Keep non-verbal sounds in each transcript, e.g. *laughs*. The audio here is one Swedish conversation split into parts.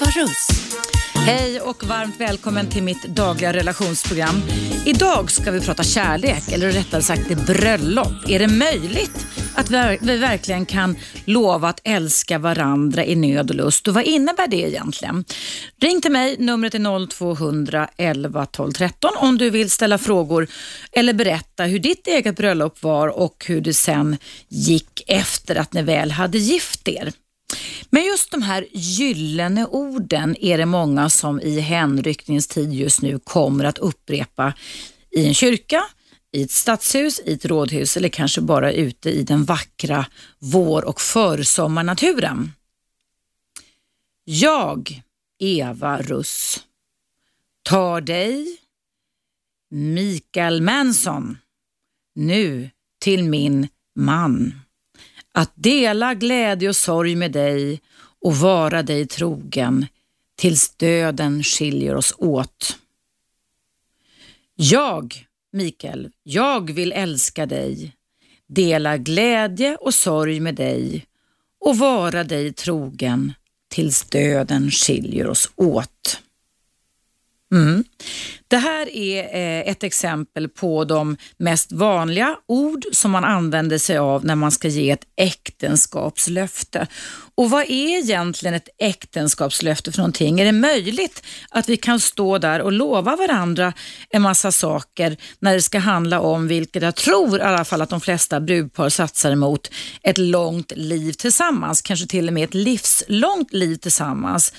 Eva Russ. Hej och varmt välkommen till mitt dagliga relationsprogram. Idag ska vi prata kärlek, eller rättare sagt det bröllop. Är det möjligt att vi verkligen kan lova att älska varandra i nöd och lust? Och vad innebär det egentligen? Ring till mig, numret är 0200 11 12 13 om du vill ställa frågor eller berätta hur ditt eget bröllop var och hur det sen gick efter att ni väl hade gift er. Men just de här gyllene orden är det många som i hänryckningens tid just nu kommer att upprepa i en kyrka, i ett stadshus, i ett rådhus eller kanske bara ute i den vackra vår och försommarnaturen. Jag, Eva Russ, tar dig, Mikael Manson, nu till min man. Att dela glädje och sorg med dig och vara dig trogen tills döden skiljer oss åt. Jag, Mikael, jag vill älska dig, dela glädje och sorg med dig och vara dig trogen tills döden skiljer oss åt. Mm. Det här är eh, ett exempel på de mest vanliga ord som man använder sig av när man ska ge ett äktenskapslöfte. Och vad är egentligen ett äktenskapslöfte för någonting? Är det möjligt att vi kan stå där och lova varandra en massa saker när det ska handla om, vilket jag tror i alla fall att de flesta brudpar satsar emot, ett långt liv tillsammans, kanske till och med ett livslångt liv tillsammans.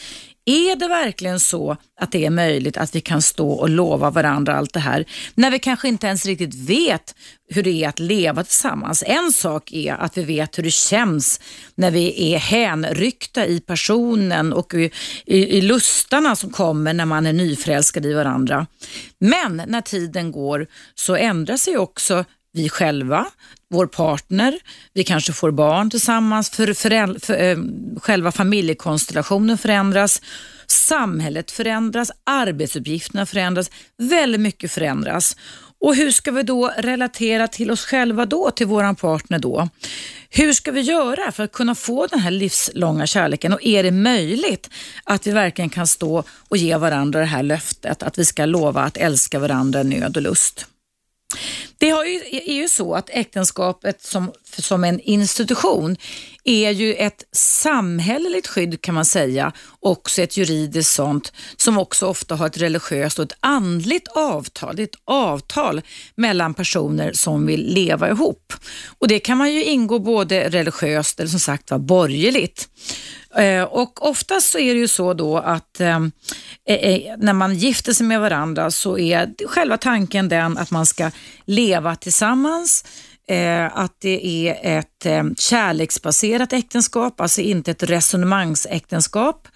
Är det verkligen så att det är möjligt att vi kan stå och lova varandra allt det här när vi kanske inte ens riktigt vet hur det är att leva tillsammans? En sak är att vi vet hur det känns när vi är hänryckta i personen och i, i, i lustarna som kommer när man är nyförälskad i varandra. Men när tiden går så ändrar sig också vi själva, vår partner, vi kanske får barn tillsammans, för, för, för, själva familjekonstellationen förändras, samhället förändras, arbetsuppgifterna förändras, väldigt mycket förändras. Och hur ska vi då relatera till oss själva då, till våran partner då? Hur ska vi göra för att kunna få den här livslånga kärleken och är det möjligt att vi verkligen kan stå och ge varandra det här löftet att vi ska lova att älska varandra nöd och lust? Det har ju, är ju så att äktenskapet som, som en institution är ju ett samhälleligt skydd kan man säga, också ett juridiskt sånt som också ofta har ett religiöst och ett andligt avtal. Det är ett avtal mellan personer som vill leva ihop. Och Det kan man ju ingå både religiöst eller som sagt var borgerligt. Eh, och oftast så är det ju så då att eh, eh, eh, när man gifter sig med varandra så är själva tanken den att man ska leva tillsammans, att det är ett kärleksbaserat äktenskap, alltså inte ett resonemangsäktenskap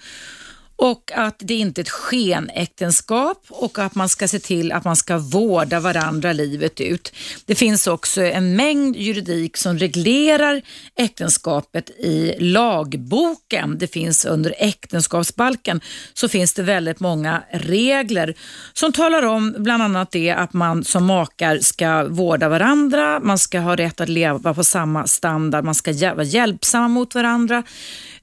och att det inte är ett skenäktenskap och att man ska se till att man ska vårda varandra livet ut. Det finns också en mängd juridik som reglerar äktenskapet i lagboken. Det finns under äktenskapsbalken så finns det väldigt många regler som talar om bland annat det att man som makar ska vårda varandra, man ska ha rätt att leva på samma standard, man ska vara hjälpsamma mot varandra.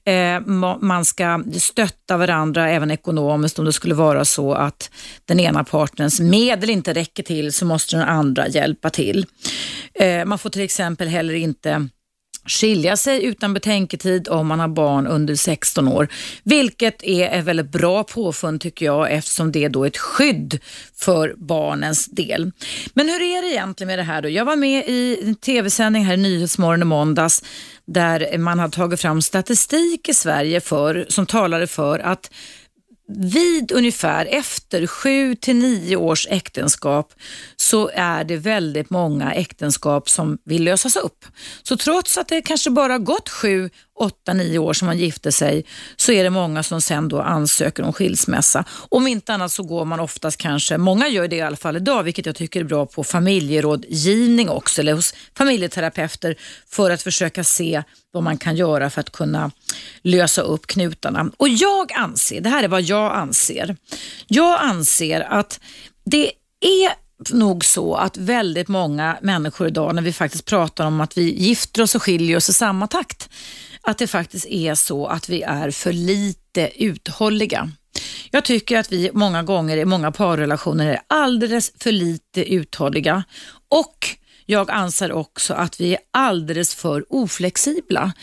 Eh, man ska stötta varandra även ekonomiskt om det skulle vara så att den ena partners medel inte räcker till så måste den andra hjälpa till. Eh, man får till exempel heller inte skilja sig utan betänketid om man har barn under 16 år, vilket är ett väldigt bra påfund tycker jag eftersom det är då ett skydd för barnens del. Men hur är det egentligen med det här då? Jag var med i en tv-sändning här i Nyhetsmorgon i måndags där man har tagit fram statistik i Sverige för, som talade för att vid ungefär efter sju till nio års äktenskap så är det väldigt många äktenskap som vill lösas upp. Så trots att det kanske bara gått sju, åtta, nio år som man gifte sig så är det många som sen då ansöker om skilsmässa. Om inte annat så går man oftast kanske, många gör det i alla fall idag, vilket jag tycker är bra på familjerådgivning också, eller hos familjeterapeuter för att försöka se vad man kan göra för att kunna lösa upp knutarna. Och jag anser, det här är vad jag anser, jag anser att det är nog så att väldigt många människor idag när vi faktiskt pratar om att vi gifter oss och skiljer oss i samma takt, att det faktiskt är så att vi är för lite uthålliga. Jag tycker att vi många gånger i många parrelationer är alldeles för lite uthålliga och jag anser också att vi är alldeles för oflexibla.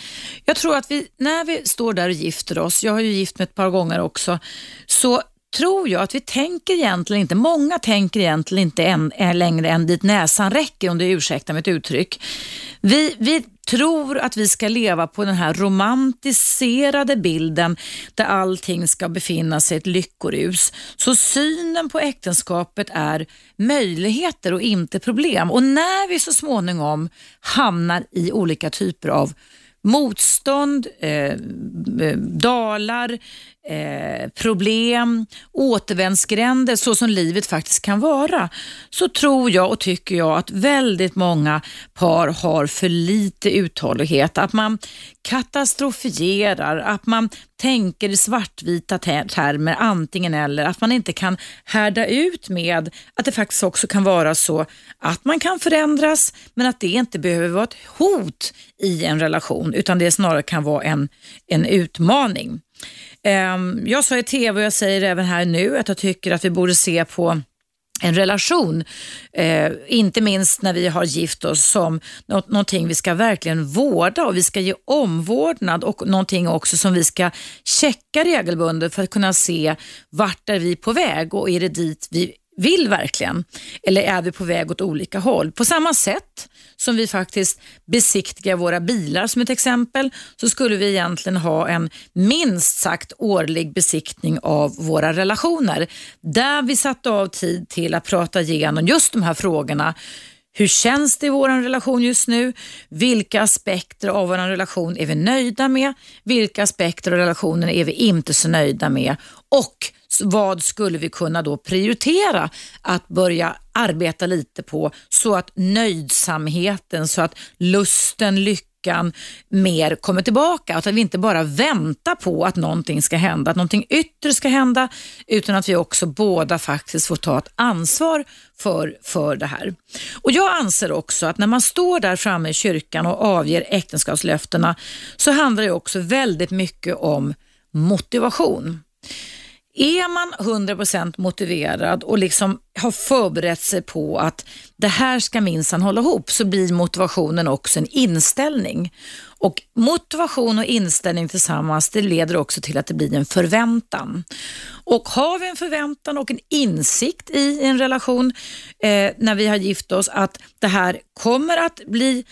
Jag tror att vi, när vi står där och gifter oss, jag har ju gift mig ett par gånger också, så tror jag att vi tänker egentligen inte, många tänker egentligen inte än, eh, längre än dit näsan räcker, om du ursäktar mitt uttryck. Vi, vi tror att vi ska leva på den här romantiserade bilden där allting ska befinna sig i ett lyckorus. Så synen på äktenskapet är möjligheter och inte problem. Och när vi så småningom hamnar i olika typer av motstånd, eh, eh dalar, eh, problem, återvändsgränder så som livet faktiskt kan vara, så tror jag och tycker jag att väldigt många par har för lite uthållighet. Att man katastrofierar, att man tänker i svartvita termer, antingen eller, att man inte kan härda ut med att det faktiskt också kan vara så att man kan förändras, men att det inte behöver vara ett hot i en relation, utan det snarare kan vara en, en utmaning. Ehm, jag sa i tv och jag säger även här nu att jag tycker att vi borde se på en relation, eh, inte minst när vi har gift oss, som något, någonting vi ska verkligen vårda och vi ska ge omvårdnad och någonting också som vi ska checka regelbundet för att kunna se vart är vi på väg och är det dit vi vill verkligen? Eller är vi på väg åt olika håll? På samma sätt som vi faktiskt besiktigar våra bilar som ett exempel, så skulle vi egentligen ha en minst sagt årlig besiktning av våra relationer. Där vi satte av tid till att prata igenom just de här frågorna. Hur känns det i vår relation just nu? Vilka aspekter av vår relation är vi nöjda med? Vilka aspekter av relationen är vi inte så nöjda med? Och vad skulle vi kunna då prioritera att börja arbeta lite på så att nöjdsamheten, så att lusten, lyckan mer kommer tillbaka. Att vi inte bara väntar på att någonting ska hända, att någonting yttre ska hända, utan att vi också båda faktiskt får ta ett ansvar för, för det här. Och Jag anser också att när man står där framme i kyrkan och avger äktenskapslöftena så handlar det också väldigt mycket om motivation. Är man 100% motiverad och liksom har förberett sig på att det här ska minsann hålla ihop så blir motivationen också en inställning. Och Motivation och inställning tillsammans det leder också till att det blir en förväntan. Och Har vi en förväntan och en insikt i en relation eh, när vi har gift oss att det här kommer att bli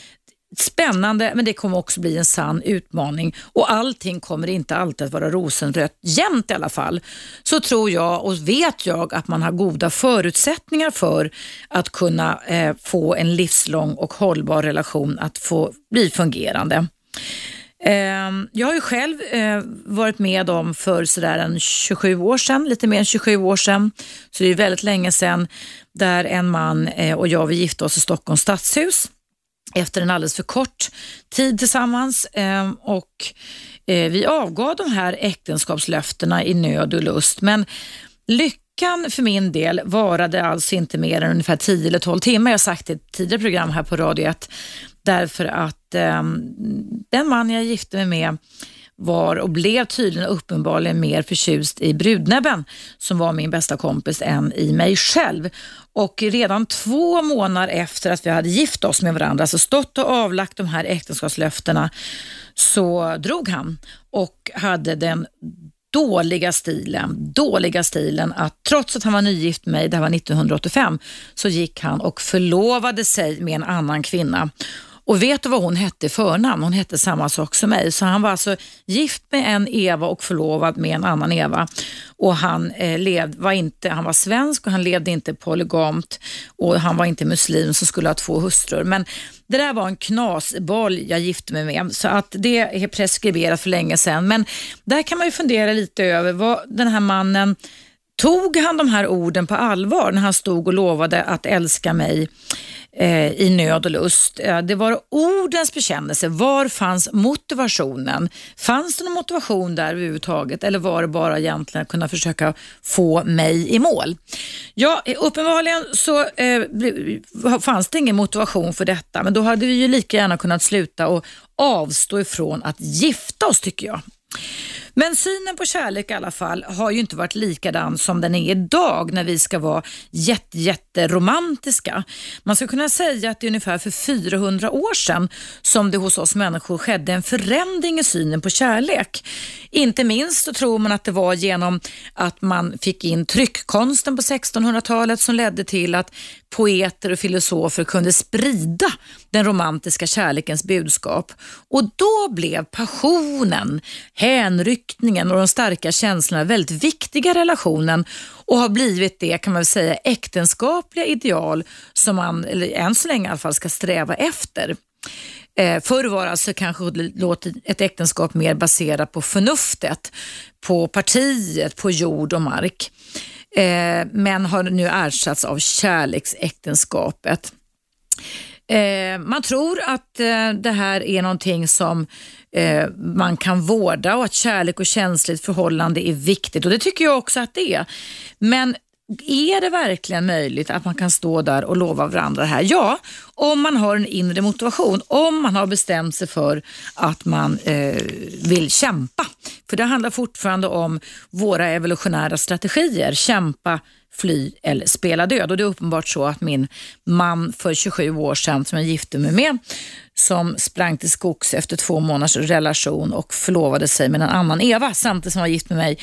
spännande men det kommer också bli en sann utmaning och allting kommer inte alltid att vara rosenrött jämt i alla fall. Så tror jag och vet jag att man har goda förutsättningar för att kunna eh, få en livslång och hållbar relation att få bli fungerande. Eh, jag har ju själv eh, varit med om för sådär en 27 år sedan, lite mer än 27 år sedan, så det är väldigt länge sedan, där en man eh, och jag vi gifte oss i Stockholms stadshus efter en alldeles för kort tid tillsammans ehm, och eh, vi avgav de här äktenskapslöftena i nöd och lust. Men lyckan för min del varade alltså inte mer än ungefär 10 eller 12 timmar. Jag har sagt det i ett tidigare program här på Radio 1 därför att ehm, den man jag gifte mig med var och blev tydligen uppenbarligen mer förtjust i brudnäbben som var min bästa kompis än i mig själv. Och redan två månader efter att vi hade gift oss med varandra, alltså stått och avlagt de här äktenskapslöftena, så drog han och hade den dåliga stilen, dåliga stilen att trots att han var nygift med mig, det här var 1985, så gick han och förlovade sig med en annan kvinna. Och vet du vad hon hette i förnamn? Hon hette samma sak som mig. Så han var alltså gift med en Eva och förlovad med en annan Eva. Och han, eh, led, var inte, han var svensk och han levde inte polygamt och han var inte muslim som skulle ha två hustrur. Men det där var en knasboll jag gifte mig med, så att det är preskriberat för länge sedan. Men där kan man ju fundera lite över vad den här mannen Tog han de här orden på allvar när han stod och lovade att älska mig eh, i nöd och lust. Eh, det var ordens bekännelse. Var fanns motivationen? Fanns det någon motivation där överhuvudtaget eller var det bara egentligen att kunna försöka få mig i mål? Ja, eh, uppenbarligen så eh, fanns det ingen motivation för detta, men då hade vi ju lika gärna kunnat sluta och avstå ifrån att gifta oss tycker jag. Men synen på kärlek i alla fall har ju inte varit likadan som den är idag när vi ska vara jätte, jätteromantiska. Man ska kunna säga att det är ungefär för 400 år sedan som det hos oss människor skedde en förändring i synen på kärlek. Inte minst så tror man att det var genom att man fick in tryckkonsten på 1600-talet som ledde till att poeter och filosofer kunde sprida den romantiska kärlekens budskap. Och då blev passionen, hänryckningen och de starka känslorna väldigt viktiga i relationen och har blivit det kan man säga äktenskapliga ideal som man, eller än så länge i alla fall, ska sträva efter. Eh, förr var alltså kanske ett äktenskap mer baserat på förnuftet, på partiet, på jord och mark. Eh, men har nu ersatts av kärleksäktenskapet. Eh, man tror att eh, det här är någonting som eh, man kan vårda och att kärlek och känsligt förhållande är viktigt och det tycker jag också att det är. Men är det verkligen möjligt att man kan stå där och lova varandra det här? Ja, om man har en inre motivation, om man har bestämt sig för att man eh, vill kämpa. För det handlar fortfarande om våra evolutionära strategier, kämpa, fly eller spela död. Och det är uppenbart så att min man för 27 år sedan som jag gifte mig med som sprang till skogs efter två månaders relation och förlovade sig med en annan Eva samtidigt som han var gift med mig,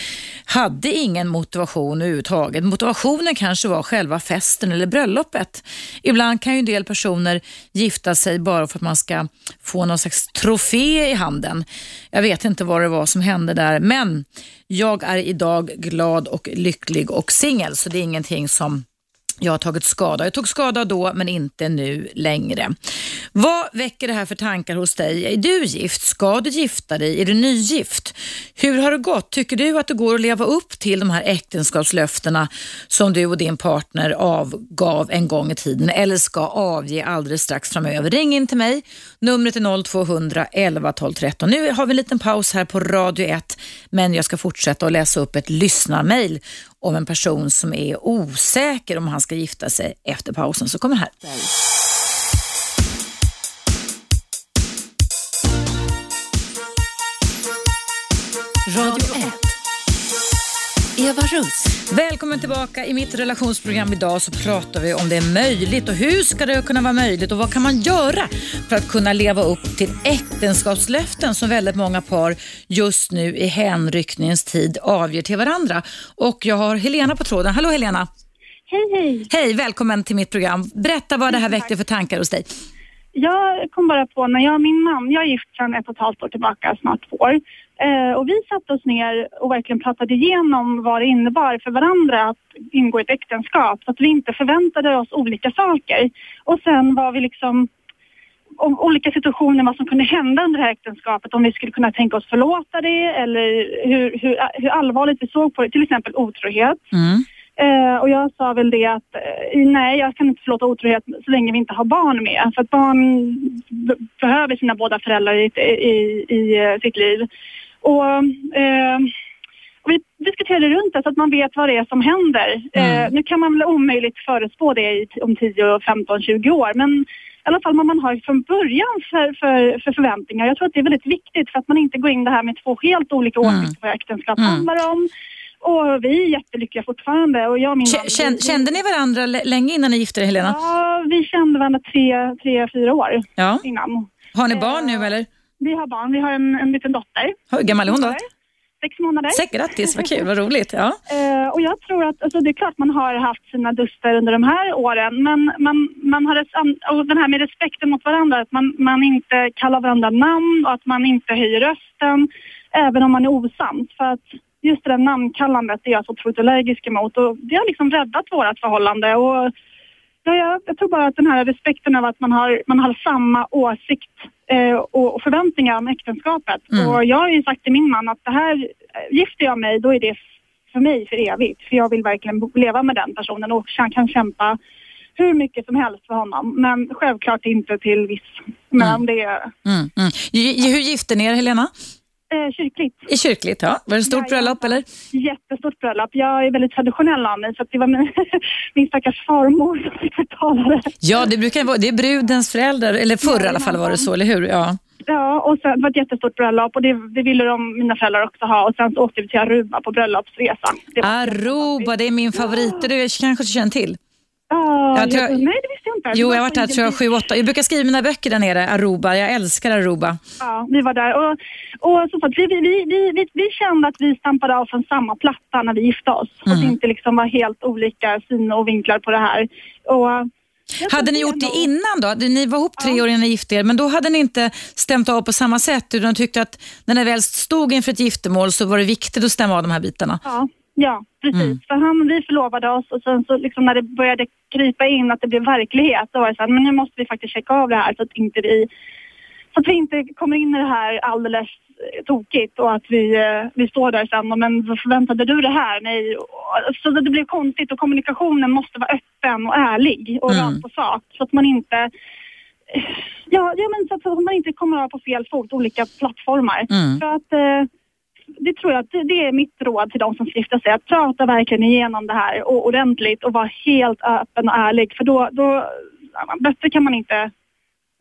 hade ingen motivation överhuvudtaget. Motivationen kanske var själva festen eller bröllopet. Ibland kan ju en del personer gifta sig bara för att man ska få någon slags trofé i handen. Jag vet inte vad det var som hände där, men jag är idag glad och lycklig och singel, så det är ingenting som jag har tagit skada. Jag tog skada då men inte nu längre. Vad väcker det här för tankar hos dig? Är du gift? Ska du gifta dig? Är du nygift? Hur har det gått? Tycker du att det går att leva upp till de här äktenskapslöftena som du och din partner avgav en gång i tiden eller ska avge alldeles strax framöver? Ring in till mig. Numret är 0200 11 12 13. Nu har vi en liten paus här på Radio 1 men jag ska fortsätta att läsa upp ett lyssnarmail om en person som är osäker om han ska gifta sig efter pausen. Så kommer här. Radio Eva Russ. Välkommen tillbaka. I mitt relationsprogram idag så pratar vi om det är möjligt och hur ska det kunna vara möjligt och vad kan man göra för att kunna leva upp till äktenskapslöften som väldigt många par just nu i hänryckningens tid avger till varandra. Och jag har Helena på tråden. Hallå Helena! Hej hej! Hej, välkommen till mitt program. Berätta vad det här väckte för tankar hos dig. Jag kom bara på när jag och min man, jag är gift sedan ett och ett halvt år tillbaka, snart två år. Eh, och vi satte oss ner och verkligen pratade igenom vad det innebar för varandra att ingå ett äktenskap. Så att vi inte förväntade oss olika saker. Och sen var vi liksom om olika situationer, vad som kunde hända under det här äktenskapet. Om vi skulle kunna tänka oss förlåta det eller hur, hur, hur allvarligt vi såg på det. Till exempel otrohet. Mm. Eh, och jag sa väl det att eh, nej, jag kan inte förlåta otrohet så länge vi inte har barn med. För att barn behöver sina båda föräldrar i, i, i eh, sitt liv. Och, eh, och vi diskuterade runt det så att man vet vad det är som händer. Mm. Eh, nu kan man väl omöjligt förutspå det om 10, 15, 20 år. Men i alla fall vad man har från början för, för, för, förväntningar. Jag tror att det är väldigt viktigt för att man inte går in det här med två helt olika mm. åsikter vad äktenskap mm. handlar om. Och vi är jättelyckliga fortfarande. Och jag min Kände, kände ni varandra länge innan ni gifte er, Helena? Ja, vi kände varandra tre, tre fyra år ja. innan. Har ni barn nu eller? Vi har barn. Vi har en, en liten dotter. Hur gammal är hon då? Sex månader. Sex, grattis, vad kul, vad roligt. Ja. Uh, och jag tror att, alltså, det är klart man har haft sina duster under de här åren, men man, man har och den här med respekten mot varandra, att man, man inte kallar varandra namn och att man inte höjer rösten, även om man är osams. För att just det där namnkallandet är jag så otroligt allergisk emot och det har liksom räddat vårt förhållande. Och Ja, jag, jag tror bara att den här respekten av att man har, man har samma åsikt eh, och, förväntningar om äktenskapet. Mm. Och jag har ju sagt till min man att det här, eh, gifter jag mig, då är det för mig för evigt. För jag vill verkligen leva med den personen och kan, kan kämpa hur mycket som helst för honom. Men självklart inte till viss. Men Mm. det är Mm, mm. Hur gifte ni er Helena? Eh, kyrkligt. I kyrkligt, ja. Var det ett stort Jajamensan. bröllop eller? Jättestort bröllop. Jag är väldigt traditionell av mig så det var min, *laughs* min stackars farmor som fick betala det. Ja, det brukar vara, det är brudens föräldrar, eller förr i alla fall var det så, eller hur? Ja. Ja, och sen det var ett jättestort bröllop och det, det ville de, mina föräldrar också ha. Och sen så åkte vi till Aruba på bröllopsresa. Det var Aruba, det är min favorit. Det du kanske känner till? Ja, Jag tror- jag, nej det visste jag inte. Jo, jag har var varit där så tror jag sju, åtta. Jag brukar skriva mina böcker där nere, Aruba. Jag älskar Aruba. Ja, vi var där och, och sagt, vi, vi, vi, vi, vi, kände att vi stampade av från samma platta när vi gifte oss. Och Mm. att det inte liksom var helt olika syn och vinklar på det här. Och, Hade ni gjort det innan då? Ni var ihop tre år innan ni gifte er, men då hade ni inte stämt av på samma sätt utan tyckte att när ni väl stod inför ett giftermål så var det viktigt att stämma av de här bitarna? Ja, ja precis. Mm. För han, vi förlovade oss och sen så liksom när det började krypa in att det blev verklighet, då var det så här, men nu måste vi faktiskt checka av det här så att inte vi, så att vi inte kommer in i det här alldeles eh, tokigt och att vi, eh, vi står där sen och men vad förväntade du det här? Nej. Så det blev konstigt och kommunikationen måste vara öppen och ärlig och Mm. rakt på sak så att man inte Ja, ja men så att man inte kommer av på fel fot, olika plattformar. Mm. För att eh, det tror jag att det, är mitt råd till de som ska gifta sig. Att prata verkligen igenom det här och, ordentligt och vara helt öppen och ärlig. För då, då bättre kan man inte...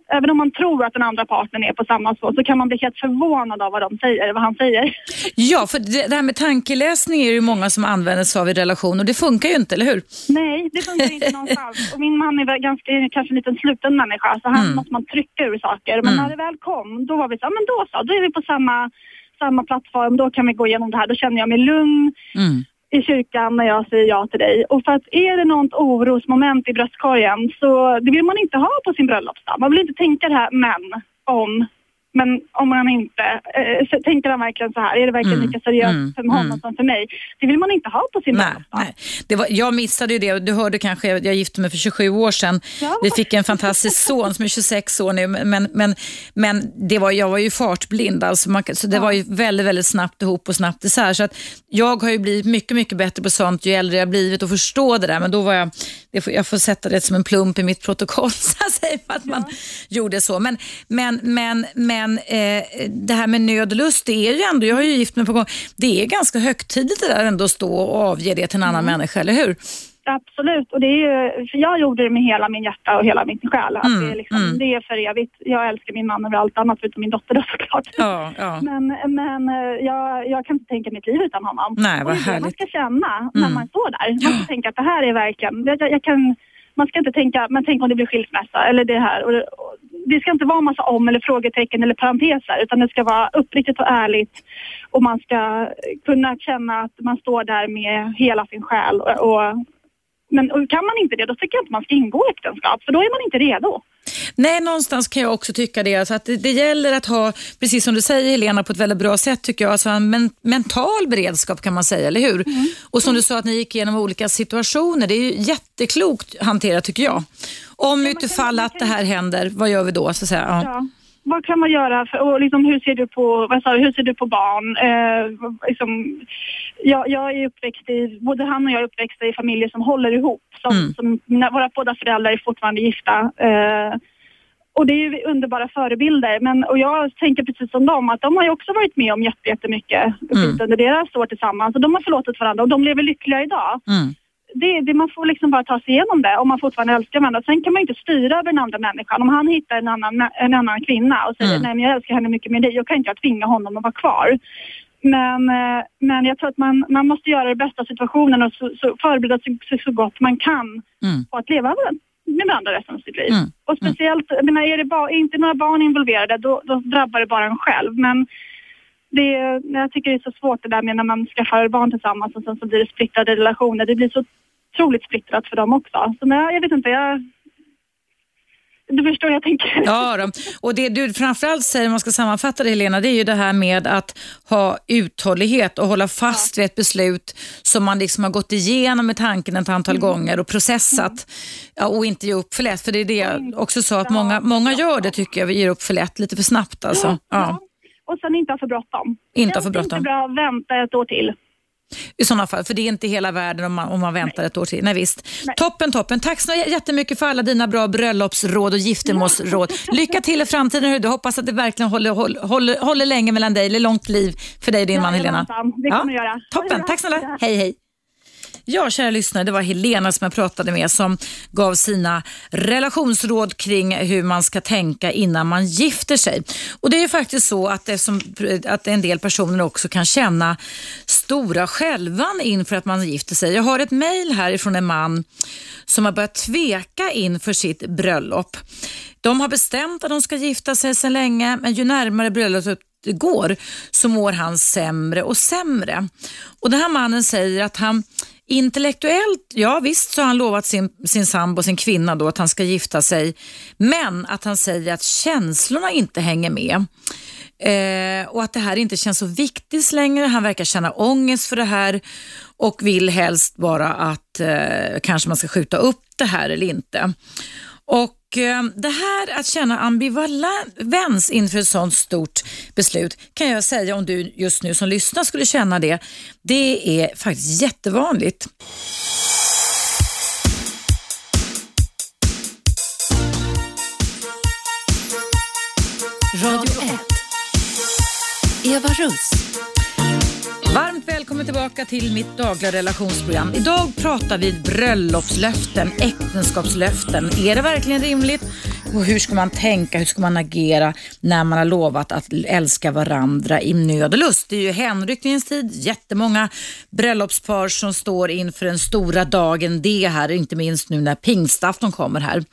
Även om man tror att den andra partnern är på samma så, så kan man bli helt förvånad av vad de säger, vad han säger. *laughs* Ja, för det, här med tankeläsning är det ju många som använder sig av i relation och det funkar ju inte, eller hur? Nej, det funkar inte någonstans. *laughs* Och min man är väl ganska, kanske en liten sluten människa, så han Mm. måste man trycka ur saker. Men Mm. när det väl kom, då var vi så, men då så, då är vi på samma, samma plattform, då kan vi gå igenom det här. Då känner jag mig lugn Mm. i kyrkan när jag säger ja till dig. Och för att är det något orosmoment i bröstkorgen så det vill man inte ha på sin bröllopsdag. Man vill inte tänka det här men, om. Men om man inte, eh, så tänker han verkligen så här, är det verkligen Mm, lika seriöst mm, för honom mm. som för mig? Det vill man inte ha på sin bröllopsdag. nej. Det var, jag missade ju det. Du hörde kanske, jag gifte mig för 27 år sedan. Ja. Vi fick en fantastisk son som är 26 år nu, men, men, men det var, jag var ju fartblind. Alltså man, så det Ja. var ju väldigt, väldigt snabbt ihop och snabbt isär. Så att jag har ju blivit mycket, mycket bättre på sånt ju äldre jag blivit och förstå det där. Men då var jag, får, jag får sätta det som en plump i mitt protokoll, *laughs* så att man gjorde så. Men, men, men, men eh, det här med nöd och lust, det är ju ändå, jag har ju gift mig på gång, det är ganska högtidligt det där ändå att stå och avge det till en annan människa, eller hur? Absolut, och det är ju, för jag gjorde det med hela min hjärta och hela min själ. Att Mm, det, är liksom, mm. det är för evigt. Jag älskar min man över allt annat förutom min dotter då såklart. Ja, ja. *laughs* Men, men eh, jag, jag kan inte tänka mitt liv utan honom. Nej, Och vad det är det man ska känna när Mm. man står där. Man ska tänka att det här är verkligen, jag, jag, kan, man ska inte tänka, men tänk om det blir skilsmässa eller det här. Och, och, det ska inte vara massa om eller frågetecken eller parenteser utan det ska vara uppriktigt och ärligt och man ska kunna känna att man står där med hela sin själ. Och, och, men kan man inte det, då tycker jag inte man ska ingå äktenskap för då är man inte redo. Nej, någonstans kan jag också tycka det. Alltså att det, det gäller att ha, precis som du säger Helena, på ett väldigt bra sätt tycker jag, alltså en men, mental beredskap kan man säga, eller hur? Och som du sa att ni gick igenom olika situationer, det är ju jätteklokt hanterat tycker jag. Om man utifall att det här händer, vad gör vi då? Så att säga? Ja. Ja. Vad kan man göra för, och liksom, hur ser du på, vad sa hur ser du på barn? Eh, liksom, jag, jag är uppväxt i, både han och jag är uppväxta i familjer som håller ihop. Som, Mm. som, mina, våra båda föräldrar är fortfarande gifta. Eh, och det är ju underbara förebilder. Men, och jag tänker precis som dem att de har ju också varit med om jätte- jättemycket skit under deras år tillsammans. Och de har förlåtit varandra och de lever lyckliga idag Mm. det, det, man får liksom bara ta sig igenom det om man fortfarande älskar varandra. Sen kan man inte styra över den andra människan. Om han hittar en annan, en annan kvinna och säger Mm. nej men jag älskar henne mycket mer än dig, då kan inte jag tvinga honom att vara kvar. Men, eh, men jag tror att man, man måste göra det bästa av situationen och så, så förbereda sig så, så gott man kan Mm. på att leva med- med varandra resten av sitt liv. Mm. Och speciellt, jag menar, är det ba, är inte några barn involverade då, då drabbar det bara en själv. Men det, jag tycker det är så svårt det där med när man skaffar barn tillsammans och sen så blir det splittrade relationer. Det blir så otroligt splittrat för dem också. Så men jag, jag vet inte, jag... Du förstår hur jag tänker. Ja, då. och det du framförallt säger, om man ska sammanfatta det Helena, det är ju det här med att ha uthållighet och hålla fast vid ett beslut som man liksom har gått igenom med tanken ett antal gånger och processat ja, och inte ge upp för lätt. För det är det jag också sa, att många, många gör det tycker jag, vi ger upp för lätt, lite för snabbt alltså. Ja. Och sen inte ha för bråttom. Inte ha Det för är bråttom. inte bra att vänta ett år till. I sådana fall, för det är inte hela världen om man, om man väntar Nej. ett år till. Nej, visst. Nej. Toppen, toppen. Tack så jättemycket för alla dina bra bröllopsråd och giftermålsråd. Lycka till i framtiden. Hur du hoppas att det verkligen håller, håller, håller, länge mellan dig, eller långt liv för dig och din ja, man Helena. Det kommer ja. göra. Toppen, tack snälla. Hej, hej. Ja, kära lyssnare, det var Helena som jag pratade med som gav sina relationsråd kring hur man ska tänka innan man gifter sig. Och Det är faktiskt så att, eftersom, att en del personer också kan känna stora självan inför att man gifter sig. Jag har ett mejl här ifrån en man som har börjat tveka inför sitt bröllop. De har bestämt att de ska gifta sig sedan länge, men ju närmare bröllopet går så mår han sämre och sämre. Och Den här mannen säger att han Intellektuellt, ja visst så har han lovat sin, sin sambo, sin kvinna då att han ska gifta sig. Men att han säger att känslorna inte hänger med. Eh, och att det här inte känns så viktigt längre. Han verkar känna ångest för det här och vill helst bara att eh, kanske man ska skjuta upp det här eller inte. Och Eh, det här att känna ambivalens inför ett sånt stort beslut kan jag säga om du just nu som lyssnar skulle känna det. Det är faktiskt jättevanligt. Radio 1. Eva Russ. Välkommen tillbaka till mitt dagliga relationsprogram. Idag pratar vi bröllopslöften, äktenskapslöften. Är det verkligen rimligt? Och hur ska man tänka? Hur ska man agera när man har lovat att älska varandra i nöd och lust? Det är ju hänryckningens tid. Jättemånga bröllopspar som står inför den stora dagen det här, inte minst nu när pingstafton kommer här.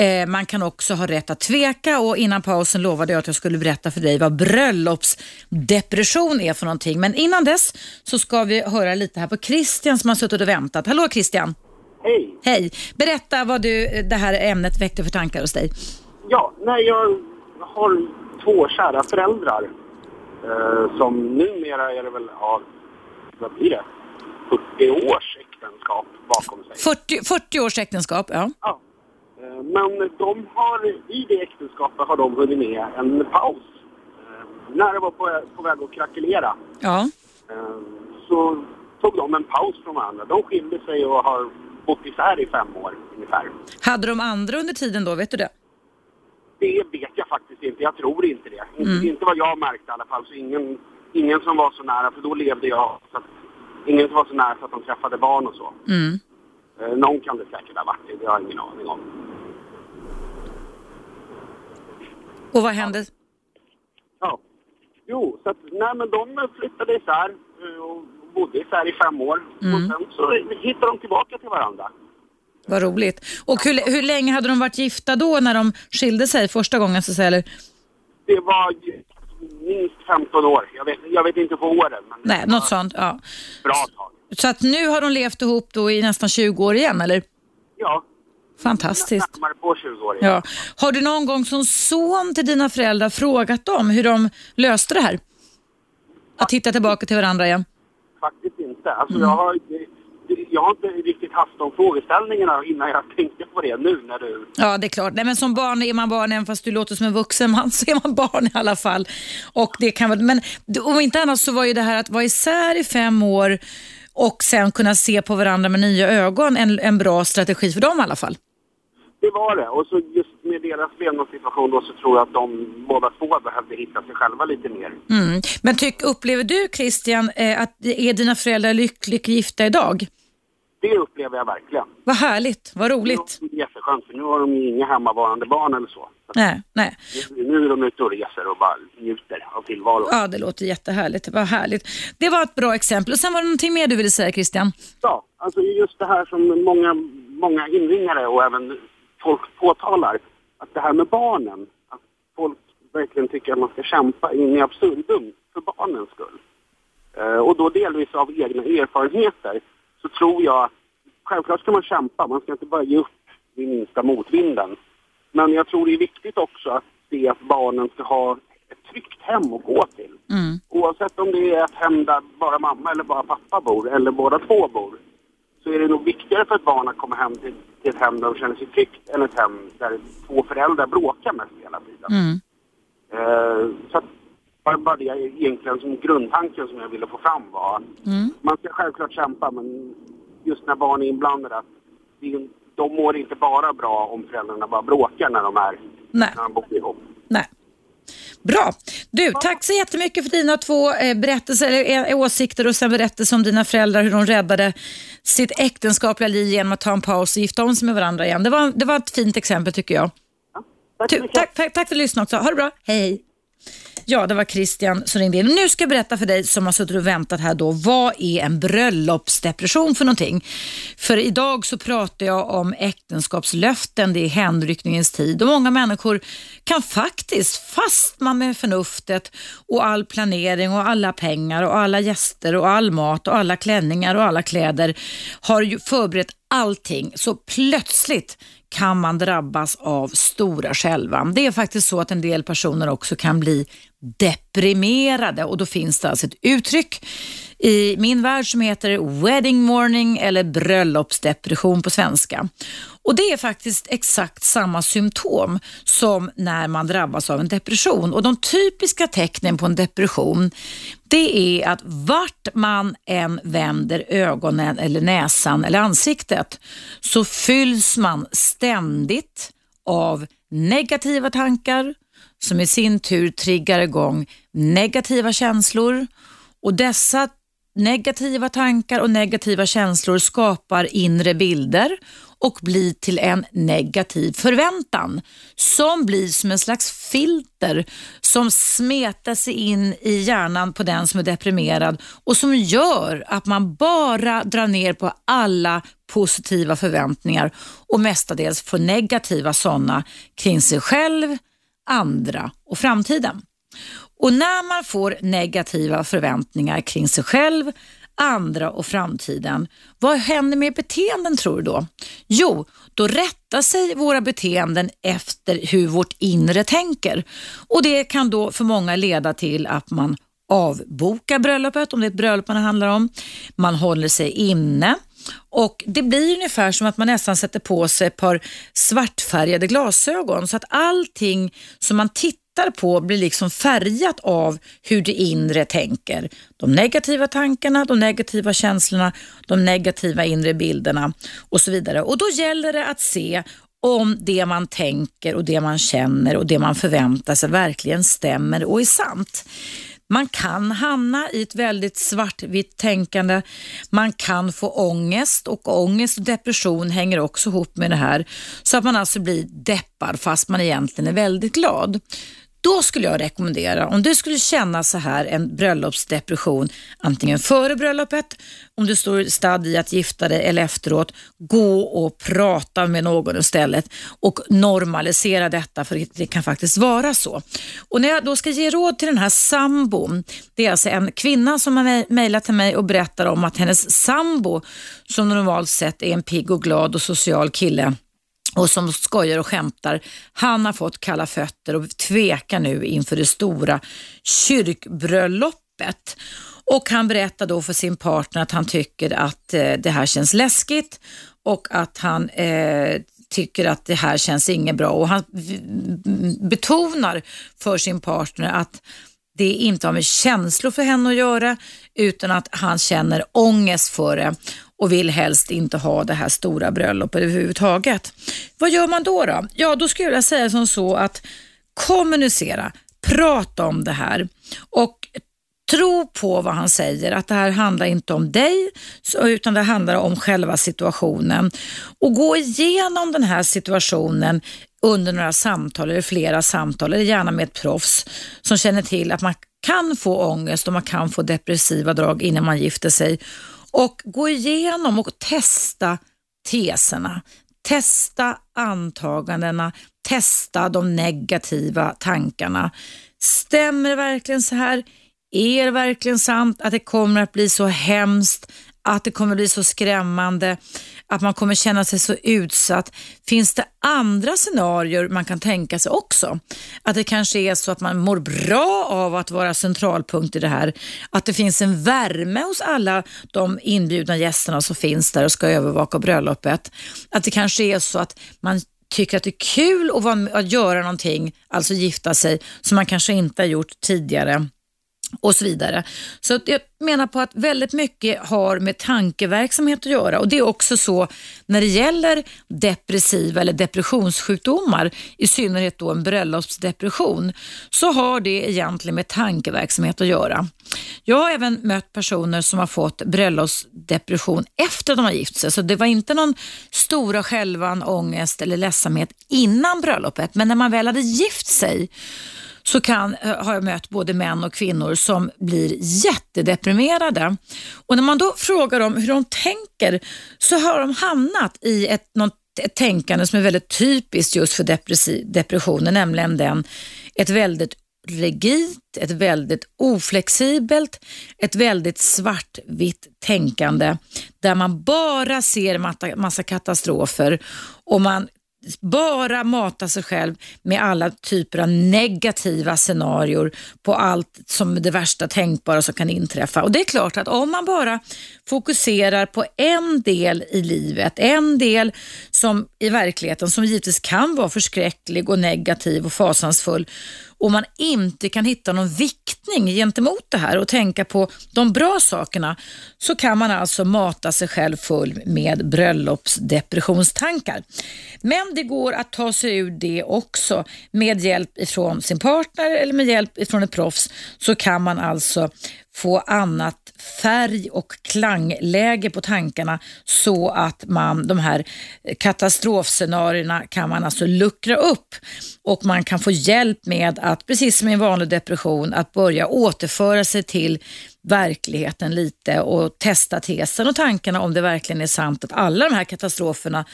Eh, man kan också ha rätt att tveka och innan pausen lovade jag att jag skulle berätta för dig vad bröllopsdepression är för någonting. Men innan dess så ska vi höra lite här på Christian som har suttit och väntat. Hallå Christian! Hej! Hej! Berätta vad du, det här ämnet väckte för tankar hos dig. Ja, nej, jag har två kära föräldrar eh, som numera är det väl, ja, vad blir det? 40 års äktenskap bakom sig. 40, 40 års äktenskap, ja. Ja, Eh, men de har, i det äktenskapet har de hunnit med en paus. Eh, när det var på, på väg att krackelera. Ja. Eh, så tog de en paus från varandra. De skilde sig och har bott isär i fem år ungefär. Hade de andra under tiden då, vet du det? Det vet jag faktiskt inte. Jag tror inte det. Mm. Inte, inte vad jag märkte i alla fall. Så ingen, ingen som var så nära, för då levde jag. Så att, ingen som var så nära så att de träffade barn och så. Mm. Eh, någon kan det säkert ha varit, det har jag ingen aning om. Och vad hände? Ja. Jo, så att, nej men de flyttade isär eh, och bodde isär i fem år. Mm. Och sen så hittade de tillbaka till varandra. Vad roligt. Och hur, hur länge hade de varit gifta då när de skilde sig första gången så att säga, eller? Det var minst 15 år. Jag vet, jag vet inte på åren. Men Nej, något sånt. Ja. Bra tag. Så att nu har de levt ihop då i nästan 20 år igen, eller? Ja. Fantastiskt. På 20 år. Ja. Har du någon gång som son till dina föräldrar frågat dem hur de löste det här? Att hitta tillbaka till varandra igen? Faktiskt inte. Alltså mm. jag har jag har inte riktigt haft de frågeställningarna innan jag *laughs* tänkte på det nu när du... Ja, det är klart. Nej, men som barn är man barn, även fast du låter som en vuxen man *laughs* så är man barn i alla fall. Och det kan vara... Men om inte annat så var ju det här att vara isär i fem år och sen kunna se på varandra med nya ögon en, en bra strategi för dem i alla fall. Det var det. Och så just med deras levnadssituation då så tror jag att de båda två behövde hitta sig själva lite mer. Mm. Men tyck, upplever du Christian eh, att är dina föräldrar lyckligt gifta idag? Det upplever jag verkligen. Vad härligt, vad roligt. Det är jätteskönt för nu har de ju inga hemmavarande barn eller så. Nej, nej. Nu är de ute och reser och bara njuter av tillvaron. Ja, det låter jättehärligt. Vad härligt. Det var ett bra exempel. Och sen var det någonting mer du ville säga Christian? Ja, alltså just det här som många, många inringare och även folk påtalar. Att det här med barnen, att folk verkligen tycker att man ska kämpa in i absurdum för barnens skull. Uh, och då delvis av egna erfarenheter så tror jag att självklart ska man kämpa, man ska inte bara ge upp vid minsta motvinden. Men jag tror det är viktigt också att se att barnen ska ha ett tryggt hem att gå till. Mm. Oavsett om det är ett hem där bara mamma eller bara pappa bor eller båda två bor så är det nog viktigare för ett barn att komma hem till, till ett hem där de känner sig tryggt än ett hem där två föräldrar bråkar mest hela tiden. Mm. Uh, så att bara, bara det egentligen som grundtanken som jag ville få fram var mm. man ska självklart kämpa men just när barn är inblandade att de mår inte bara bra om föräldrarna bara bråkar när de är Nej. när de bor ihop. Nej. Bra. Du, tack så jättemycket för dina två eh, berättelser, eller, eh, åsikter och sen berättelser om dina föräldrar, hur de räddade sitt äktenskapliga liv genom att ta en paus och gifta om sig med varandra igen. Det var, det var ett fint exempel tycker jag. Ja, tack, tack, tack, tack för att du lyssnade också. Ha det bra. Hej, hej. Ja, det var Christian som ringde in. Nu ska jag berätta för dig som har suttit och väntat här då, vad är en bröllopsdepression för någonting? För idag så pratar jag om äktenskapslöften, det är hänryckningens tid och många människor kan faktiskt, fast man med förnuftet och all planering och alla pengar och alla gäster och all mat och alla klänningar och alla kläder har ju förberett allting, så plötsligt kan man drabbas av stora skälvan. Det är faktiskt så att en del personer också kan bli deprimerade och då finns det alltså ett uttryck i min värld som heter wedding morning eller bröllopsdepression på svenska. Och Det är faktiskt exakt samma symptom som när man drabbas av en depression. Och De typiska tecknen på en depression det är att vart man än vänder ögonen eller näsan eller ansiktet så fylls man ständigt av negativa tankar som i sin tur triggar igång negativa känslor och dessa negativa tankar och negativa känslor skapar inre bilder och blir till en negativ förväntan som blir som en slags filter som smetar sig in i hjärnan på den som är deprimerad och som gör att man bara drar ner på alla positiva förväntningar och mestadels får negativa sådana kring sig själv, andra och framtiden. Och när man får negativa förväntningar kring sig själv, andra och framtiden, vad händer med beteenden tror du då? Jo, då rättar sig våra beteenden efter hur vårt inre tänker. Och Det kan då för många leda till att man avbokar bröllopet, om det är ett bröllop man handlar om. Man håller sig inne och Det blir ungefär som att man nästan sätter på sig ett par svartfärgade glasögon så att allting som man tittar på blir liksom färgat av hur det inre tänker. De negativa tankarna, de negativa känslorna, de negativa inre bilderna och så vidare. Och Då gäller det att se om det man tänker och det man känner och det man förväntar sig verkligen stämmer och är sant. Man kan hamna i ett väldigt svartvitt tänkande. Man kan få ångest och ångest och depression hänger också ihop med det här. Så att man alltså blir deppad fast man egentligen är väldigt glad. Då skulle jag rekommendera, om du skulle känna så här en bröllopsdepression, antingen före bröllopet, om du står stad i att gifta dig eller efteråt, gå och prata med någon istället och normalisera detta för det kan faktiskt vara så. Och När jag då ska ge råd till den här sambon, det är alltså en kvinna som har mejlat till mig och berättar om att hennes sambo, som normalt sett är en pigg och glad och social kille, och som skojar och skämtar. Han har fått kalla fötter och tvekar nu inför det stora kyrkbröllopet. Och Han berättar då för sin partner att han tycker att eh, det här känns läskigt och att han eh, tycker att det här känns inget bra. Och Han betonar för sin partner att det inte har med känslor för henne att göra utan att han känner ångest för det och vill helst inte ha det här stora bröllopet överhuvudtaget. Vad gör man då? då? Ja, då skulle jag säga som så att kommunicera, prata om det här och tro på vad han säger, att det här handlar inte om dig utan det handlar om själva situationen. Och gå igenom den här situationen under några samtal eller flera samtal, eller gärna med ett proffs som känner till att man kan få ångest och man kan få depressiva drag innan man gifter sig. Och gå igenom och testa teserna, testa antagandena, testa de negativa tankarna. Stämmer det verkligen så här? Är det verkligen sant att det kommer att bli så hemskt, att det kommer bli så skrämmande, att man kommer känna sig så utsatt? Finns det andra scenarier man kan tänka sig också? Att det kanske är så att man mår bra av att vara centralpunkt i det här. Att det finns en värme hos alla de inbjudna gästerna som finns där och ska övervaka bröllopet. Att det kanske är så att man tycker att det är kul att, vara, att göra någonting, alltså gifta sig, som man kanske inte har gjort tidigare och så vidare. Så jag menar på att väldigt mycket har med tankeverksamhet att göra och det är också så när det gäller depressiva eller depressionssjukdomar, i synnerhet då en bröllopsdepression, så har det egentligen med tankeverksamhet att göra. Jag har även mött personer som har fått bröllopsdepression efter att de har gift sig, så det var inte någon stora självan, ångest eller ledsamhet innan bröllopet, men när man väl hade gift sig så kan, eh, har jag mött både män och kvinnor som blir jättedeprimerade. Och när man då frågar dem hur de tänker så har de hamnat i ett, något, ett tänkande som är väldigt typiskt just för depressionen, nämligen den, ett väldigt rigidt, ett väldigt oflexibelt, ett väldigt svartvitt tänkande där man bara ser massa katastrofer och man bara mata sig själv med alla typer av negativa scenarier på allt som det värsta tänkbara som kan inträffa. Och det är klart att om man bara fokuserar på en del i livet, en del som i verkligheten som givetvis kan vara förskräcklig och negativ och fasansfull och man inte kan hitta någon viktning gentemot det här och tänka på de bra sakerna så kan man alltså mata sig själv full med bröllopsdepressionstankar. Men det går att ta sig ur det också med hjälp ifrån sin partner eller med hjälp ifrån ett proffs så kan man alltså få annat färg och klangläge på tankarna så att man de här katastrofscenarierna kan man alltså luckra upp. Och man kan få hjälp med att, precis som i en vanlig depression, att börja återföra sig till verkligheten lite och testa tesen och tankarna om det verkligen är sant att alla de här katastroferna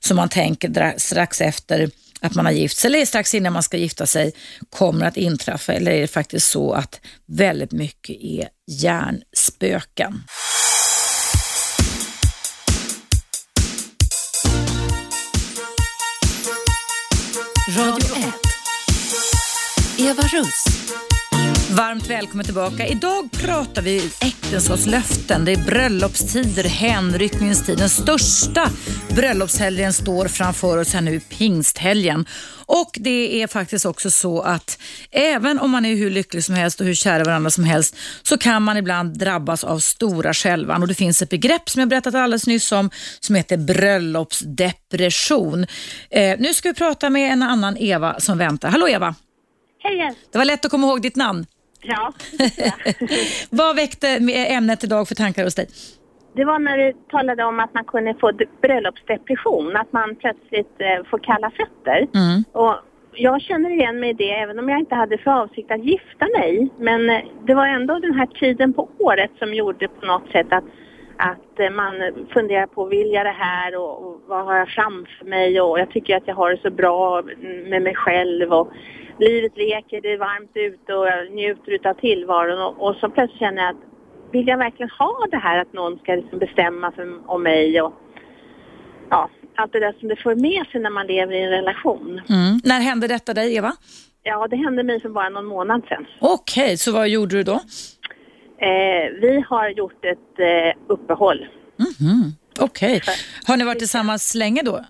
som man tänker strax efter att man har gift sig eller strax innan man ska gifta sig kommer att inträffa eller är det faktiskt så att väldigt mycket är hjärnspöken? Radio 1. Eva Russ. Varmt välkommen tillbaka. Idag pratar vi äktenskapslöften. Det är bröllopstider, hänryckningens tid. Den största bröllopshelgen står framför oss här nu, pingsthelgen. Och det är faktiskt också så att även om man är hur lycklig som helst och hur kära varandra som helst så kan man ibland drabbas av stora skälvan. Och det finns ett begrepp som jag berättat alldeles nyss om som heter bröllopsdepression. Eh, nu ska vi prata med en annan Eva som väntar. Hallå Eva! Hej! Det var lätt att komma ihåg ditt namn. Ja. *laughs* Vad väckte ämnet idag för tankar hos dig? Det var när du talade om att man kunde få bröllopsdepression, att man plötsligt eh, får kalla fötter. Mm. Och jag känner igen mig i det även om jag inte hade för avsikt att gifta mig. Men eh, det var ändå den här tiden på året som gjorde på något sätt att, att eh, man funderar på, vill jag det här och, och vad har jag framför mig och jag tycker att jag har det så bra med mig själv och livet leker, det är varmt ute och jag njuter av tillvaron och, och så plötsligt känner jag att vill jag verkligen ha det här att någon ska liksom bestämma för, om mig och ja, allt det där som det för med sig när man lever i en relation. Mm. När hände detta dig Eva? Ja, det hände mig för bara någon månad sedan. Okej, okay, så vad gjorde du då? Eh, vi har gjort ett eh, uppehåll. Mm -hmm. Okej. Okay. Har ni varit tillsammans länge då?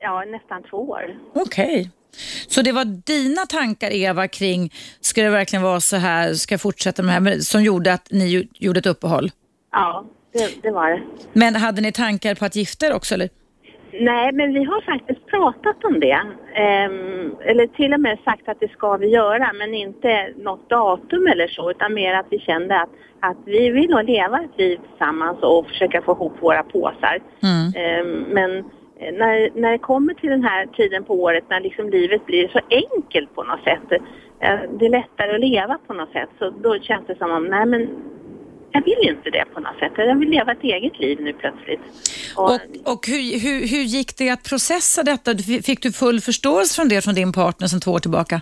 Ja, nästan två år. Okej. Okay. Så det var dina tankar Eva kring, ska det verkligen vara så här, ska jag fortsätta med det här, som gjorde att ni gjorde ett uppehåll? Ja, det, det var det. Men hade ni tankar på att gifta er också eller? Nej, men vi har faktiskt pratat om det. Um, eller till och med sagt att det ska vi göra, men inte något datum eller så, utan mer att vi kände att, att vi vill nog leva ett liv tillsammans och försöka få ihop våra påsar. Mm. Um, men Eh, när, när det kommer till den här tiden på året när liksom livet blir så enkelt på något sätt. Eh, det är lättare att leva på något sätt. Så då känns det som om, nej men jag vill inte det på något sätt. Jag vill leva ett eget liv nu plötsligt. Och, och, och hur, hur, hur gick det att processa detta? Fick du full förståelse från det från din partner sedan två år tillbaka?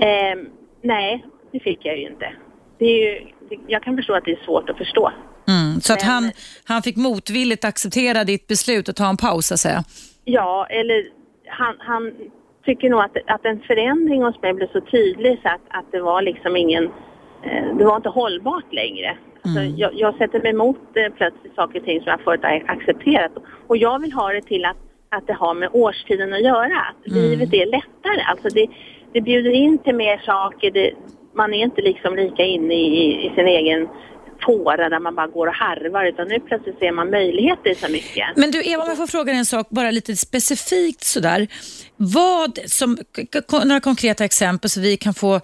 Eh, nej, det fick jag ju inte. Det är ju, jag kan förstå att det är svårt att förstå. Mm, så att han, han fick motvilligt acceptera ditt beslut att ta en paus så att säga? Ja, eller han, han tycker nog att, att en förändring hos mig blev så tydlig så att, att det var liksom ingen, det var inte hållbart längre. Alltså, mm. jag, jag, sätter mig emot eh, plötsligt saker och ting som jag förut har accepterat och jag vill ha det till att att det har med årstiden att göra. Att Mm. Livet är lättare. Alltså det, det bjuder in till mer saker. Det, man är inte liksom lika inne i, i sin egen fåra där man bara går och harvar utan nu plötsligt ser man möjligheter i så mycket. Men du Eva, om jag får fråga dig en sak, bara lite specifikt sådär. Vad, som, några konkreta exempel så vi kan få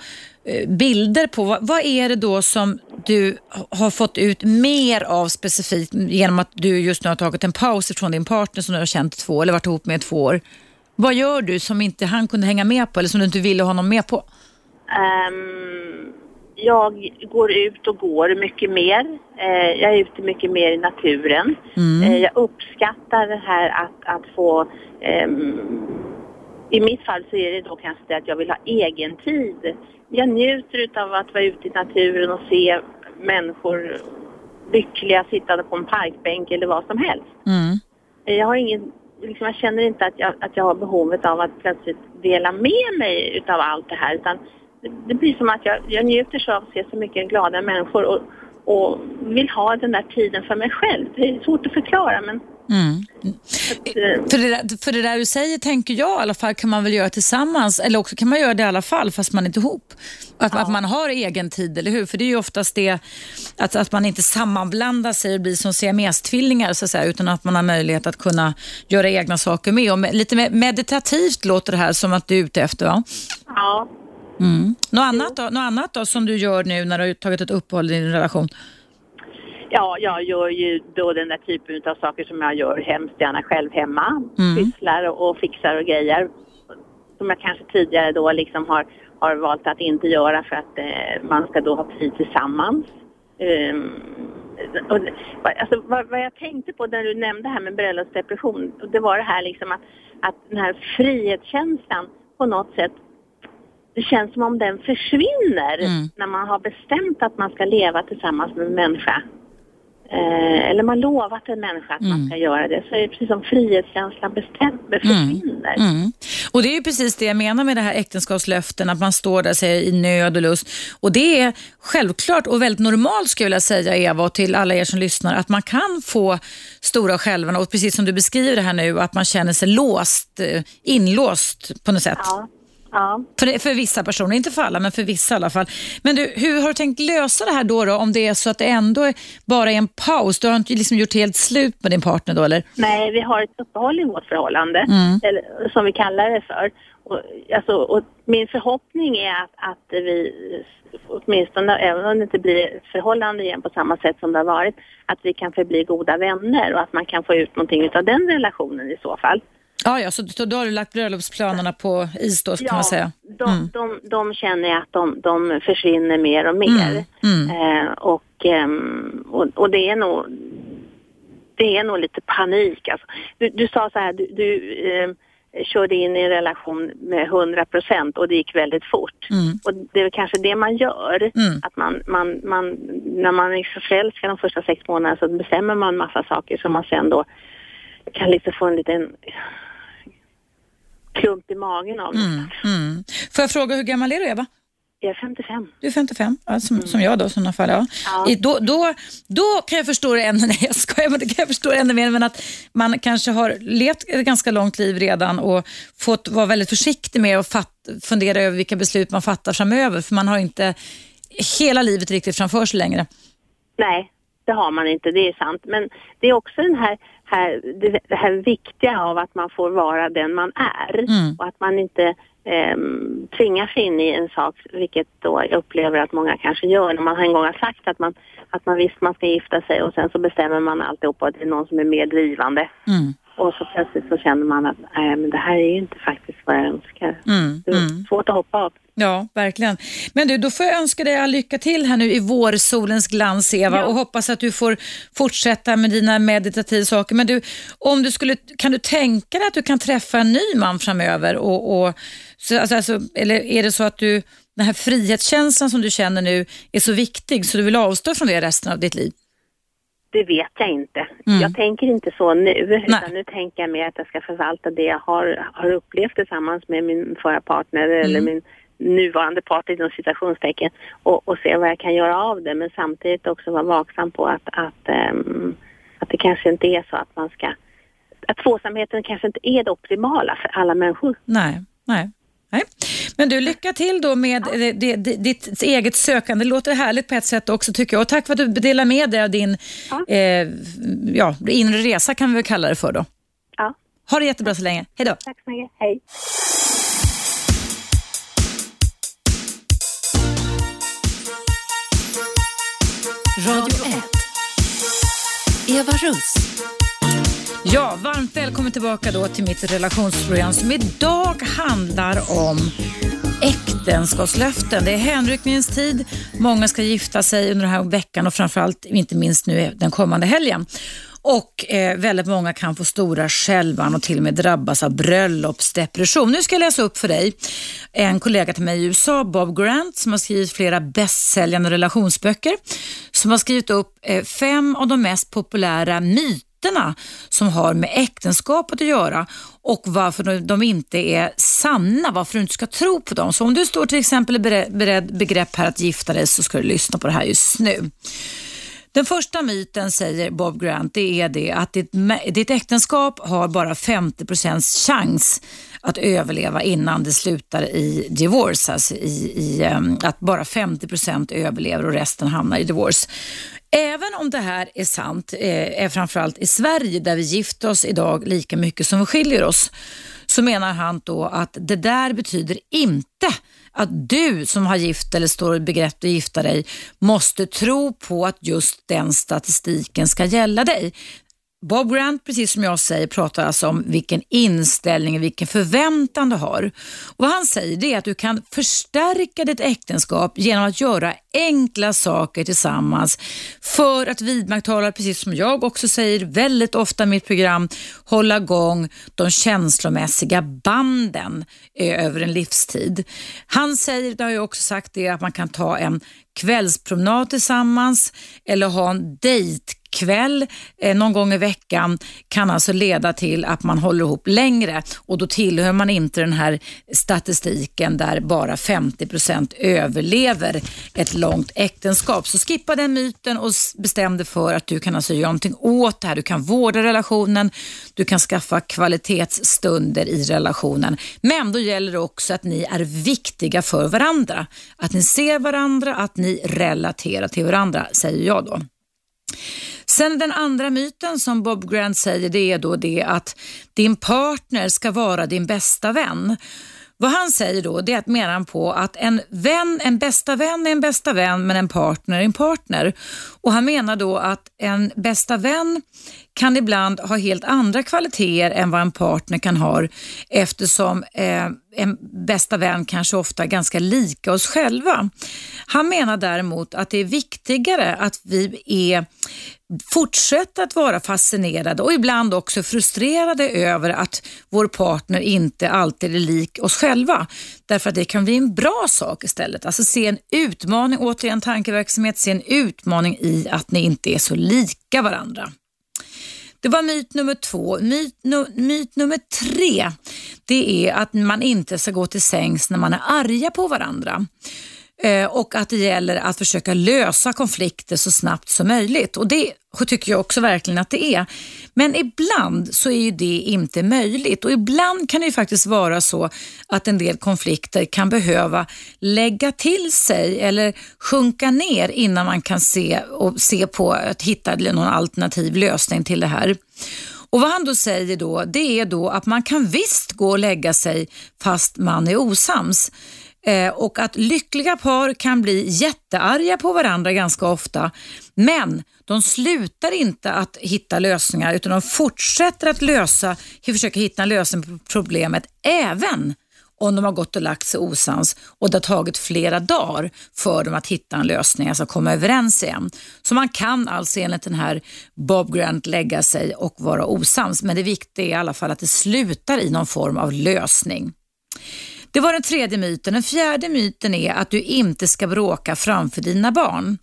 eh, bilder på. Vad, vad är det då som du ha- har fått ut mer av specifikt genom att du just nu har tagit en paus ifrån din partner som du har känt två eller varit ihop med två år? Vad gör du som inte han kunde hänga med på eller som du inte ville ha honom med på? Ehm, jag går ut och går mycket mer. Eh, jag är ute mycket mer i naturen. Eh, jag uppskattar det här att, att få... ehm, I mitt fall så är det då kanske det att jag vill ha egen tid. Jag njuter av att vara ute i naturen och se människor lyckliga sittande på en parkbänk eller vad som helst. Mm. Eh, Jag har ingen, liksom jag känner inte att jag, att jag har behovet av att plötsligt dela med mig utav allt det här utan det, blir som att jag, jag njuter så av att se så mycket glada människor och, och vill ha den där tiden för mig själv. Det är svårt att förklara men Mm. att, eh, För det, där, för det där du säger tänker jag i alla fall kan man väl göra tillsammans eller också kan man göra det i alla fall fast man är inte ihop. Att, att man har egen tid, eller hur? För det är ju oftast det att, att man inte sammanblandar sig och blir som siamestvillingar så att säga, utan att man har möjlighet att kunna göra egna saker med. Och med, lite meditativt låter det här som att du är ute efter va? ja. Mm. Något, annat då, något annat då som du gör nu när du har tagit ett uppehåll i din relation? Ja, jag gör ju då den där typen av saker som jag gör hemskt gärna själv hemma. Mm. Pysslar och, och fixar och grejer. Som jag kanske tidigare då liksom har, har valt att inte göra för att eh, man ska då ha tid tillsammans. Ehm, och, alltså, vad, vad jag tänkte på när du nämnde här med bröllopsdepression, det var det här liksom att, att den här frihetskänslan på något sätt det känns som om den försvinner Mm. när man har bestämt att man ska leva tillsammans med en människa. Eh, eller man lovat en människa att man Mm. ska göra det. Så är det precis som frihetskänslan bestämt, försvinner. Mm. Och det är ju precis det jag menar med det här äktenskapslöften, att man står där säger, i nöd och lust. Och det är självklart och väldigt normalt skulle jag vilja säga Eva och till alla er som lyssnar, att man kan få stora skälvan och precis som du beskriver det här nu, att man känner sig låst, eh, inlåst på något sätt. Ja. Ja. För, för vissa personer, inte för alla, men för vissa i alla fall. Men du, hur har du tänkt lösa det här då, då om det är så att det ändå är bara är en paus? Du har inte liksom gjort helt slut med din partner då eller? Nej, vi har ett uppehåll i vårt förhållande, Mm. eller, som vi kallar det för. Och, alltså, och min förhoppning är att, att vi, åtminstone även om det inte blir förhållande igen på samma sätt som det har varit, att vi kan förbli goda vänner och att man kan få ut någonting av den relationen i så fall. Ja, ja, så, så då har du lagt bröllopsplanerna på is då kan man säga. De, Mm. de, de känner jag att de, de försvinner mer och mer. Mm. Eh, och, ehm, och, och det är nog det är nog lite panik. Alltså. Du, du sa så här, du, du ehm, körde in i en relation med 100 procent och det gick väldigt fort. Mm. Och det är kanske det man gör. Mm. Att man, man, man, när man är förälskad de första sex månaderna så bestämmer man massa saker som man sen då kan liksom få en liten klump i magen av. Mm. Mm. Får jag fråga, hur gammal är du Eva? Jag är 55. Du är 55, ja, som, som jag då i sådana fall. Ja. Mm. Ja. I, då, då, då kan jag förstå det ännu, *laughs* nej jag skojar, men det kan jag förstå det ännu mer, men att man kanske har levt ett ganska långt liv redan och fått vara väldigt försiktig med att fatt, fundera över vilka beslut man fattar framöver, för man har inte hela livet riktigt framför sig längre. Nej, det har man inte, det är sant. Men det är också den här, här, det, det här viktiga av att man får vara den man är Mm. och att man inte um, tvingar sig in i en sak, vilket då jag upplever att många kanske gör när man en gång har sagt att man, att man visst man ska gifta sig och sen så bestämmer man alltihopa att det är någon som är mer drivande. Mm. Och så plötsligt så känner man att nej, men det här är ju inte faktiskt vad jag önskar. Mm. Det är Mm. svårt att hoppa av. Ja, verkligen. Men du, då får jag önska dig all lycka till här nu i vårsolens glans, Eva, Ja. och hoppas att du får fortsätta med dina meditativa saker. Men du, om du skulle, kan du tänka dig att du kan träffa en ny man framöver? Och, och, så, alltså, alltså, eller är det så att du, den här frihetskänslan som du känner nu är så viktig så du vill avstå från det resten av ditt liv? Det vet jag inte. Mm. Jag tänker inte så nu, utan nu tänker jag mer att jag ska förvalta det jag har, har upplevt tillsammans med min förra partner eller Mm. min nuvarande partner inom citationstecken och, och se vad jag kan göra av det men samtidigt också vara vaksam på att, att, ehm, att det kanske inte är så att man ska att tvåsamheten kanske inte är det optimala för alla människor. Nej, nej. Nej. Men du, lycka till då med ja. det, det, ditt eget sökande. Det låter härligt på ett sätt också tycker jag. Och tack för att du delar med dig av din ja. Eh, ja, inre resa kan vi väl kalla det för då. Ja. Ha det jättebra så länge. Hej då. Tack så mycket. Hej. Radio 1. Eva Russ. Ja, varmt välkommen tillbaka då till mitt relationsprogram som idag handlar om äktenskapslöften. Det är hänryckningens tid. Många ska gifta sig under den här veckan och framförallt inte minst nu den kommande helgen. Och eh, väldigt många kan få stora skälvan och till och med drabbas av bröllopsdepression. Nu ska jag läsa upp för dig en kollega till mig i USA, Bob Grant, som har skrivit flera bästsäljande relationsböcker, som har skrivit upp eh, fem av de mest populära myterna som har med äktenskapet att göra och varför de inte är sanna, varför du inte ska tro på dem. Så om du står till exempel i beredd begrepp här att gifta dig så ska du lyssna på det här just nu. Den första myten, säger Bob Grant, det är det att ditt, ditt äktenskap har bara 50% chans att överleva innan det slutar i divorce, alltså i, i ehm, att bara 50% överlever och resten hamnar i divorce. Även om det här är sant, eh, är framförallt i Sverige där vi gifter oss idag lika mycket som vi skiljer oss, så menar han då att det där betyder inte att du som har gift eller står i begrepp att gifta dig måste tro på att just den statistiken ska gälla dig. Bob Grant, precis som jag säger, pratar alltså om vilken inställning, och vilken förväntan du har. Och vad han säger det är att du kan förstärka ditt äktenskap genom att göra enkla saker tillsammans för att vidmakthålla, precis som jag också säger väldigt ofta i mitt program, hålla igång de känslomässiga banden eh, över en livstid. Han säger, det har jag också sagt, det att man kan ta en kvällspromenad tillsammans eller ha en dejt kväll eh, någon gång i veckan kan alltså leda till att man håller ihop längre och då tillhör man inte den här statistiken där bara 50% överlever ett långt äktenskap. Så skippa den myten och bestäm dig för att du kan alltså göra någonting åt det här. Du kan vårda relationen, du kan skaffa kvalitetsstunder i relationen. Men då gäller det också att ni är viktiga för varandra. Att ni ser varandra, att ni relaterar till varandra, säger jag då. Sen den andra myten som Bob Grant säger det är då det att din partner ska vara din bästa vän. Vad han säger då det är att menar han på att en vän, en bästa vän är en bästa vän men en partner är en partner. Och Han menar då att en bästa vän kan ibland ha helt andra kvaliteter än vad en partner kan ha eftersom eh, en bästa vän kanske ofta är ganska lika oss själva. Han menar däremot att det är viktigare att vi är fortsätter att vara fascinerade och ibland också frustrerade över att vår partner inte alltid är lik oss själva. Därför att det kan bli en bra sak istället. Alltså se en utmaning, återigen tankeverksamhet, se en utmaning i att ni inte är så lika varandra. Det var myt nummer två. Myt, no, myt nummer tre, det är att man inte ska gå till sängs när man är arga på varandra. Eh, och att det gäller att försöka lösa konflikter så snabbt som möjligt. Och Det tycker jag också verkligen att det är. Men ibland så är ju det inte möjligt och ibland kan det ju faktiskt vara så att en del konflikter kan behöva lägga till sig eller sjunka ner innan man kan se, och se på att hitta någon alternativ lösning till det här. Och Vad han då säger då, det är då att man kan visst gå och lägga sig fast man är osams. Eh, och att lyckliga par kan bli jättearga på varandra ganska ofta. Men de slutar inte att hitta lösningar utan de fortsätter att lösa, försöka hitta en lösning på problemet även om de har gått och lagt sig osams och det har tagit flera dagar för dem att hitta en lösning, alltså komma överens igen. Så man kan alltså enligt den här Bob Grant lägga sig och vara osams, men det viktiga är i alla fall att det slutar i någon form av lösning. Det var den tredje myten. Den fjärde myten är att du inte ska bråka framför dina barn.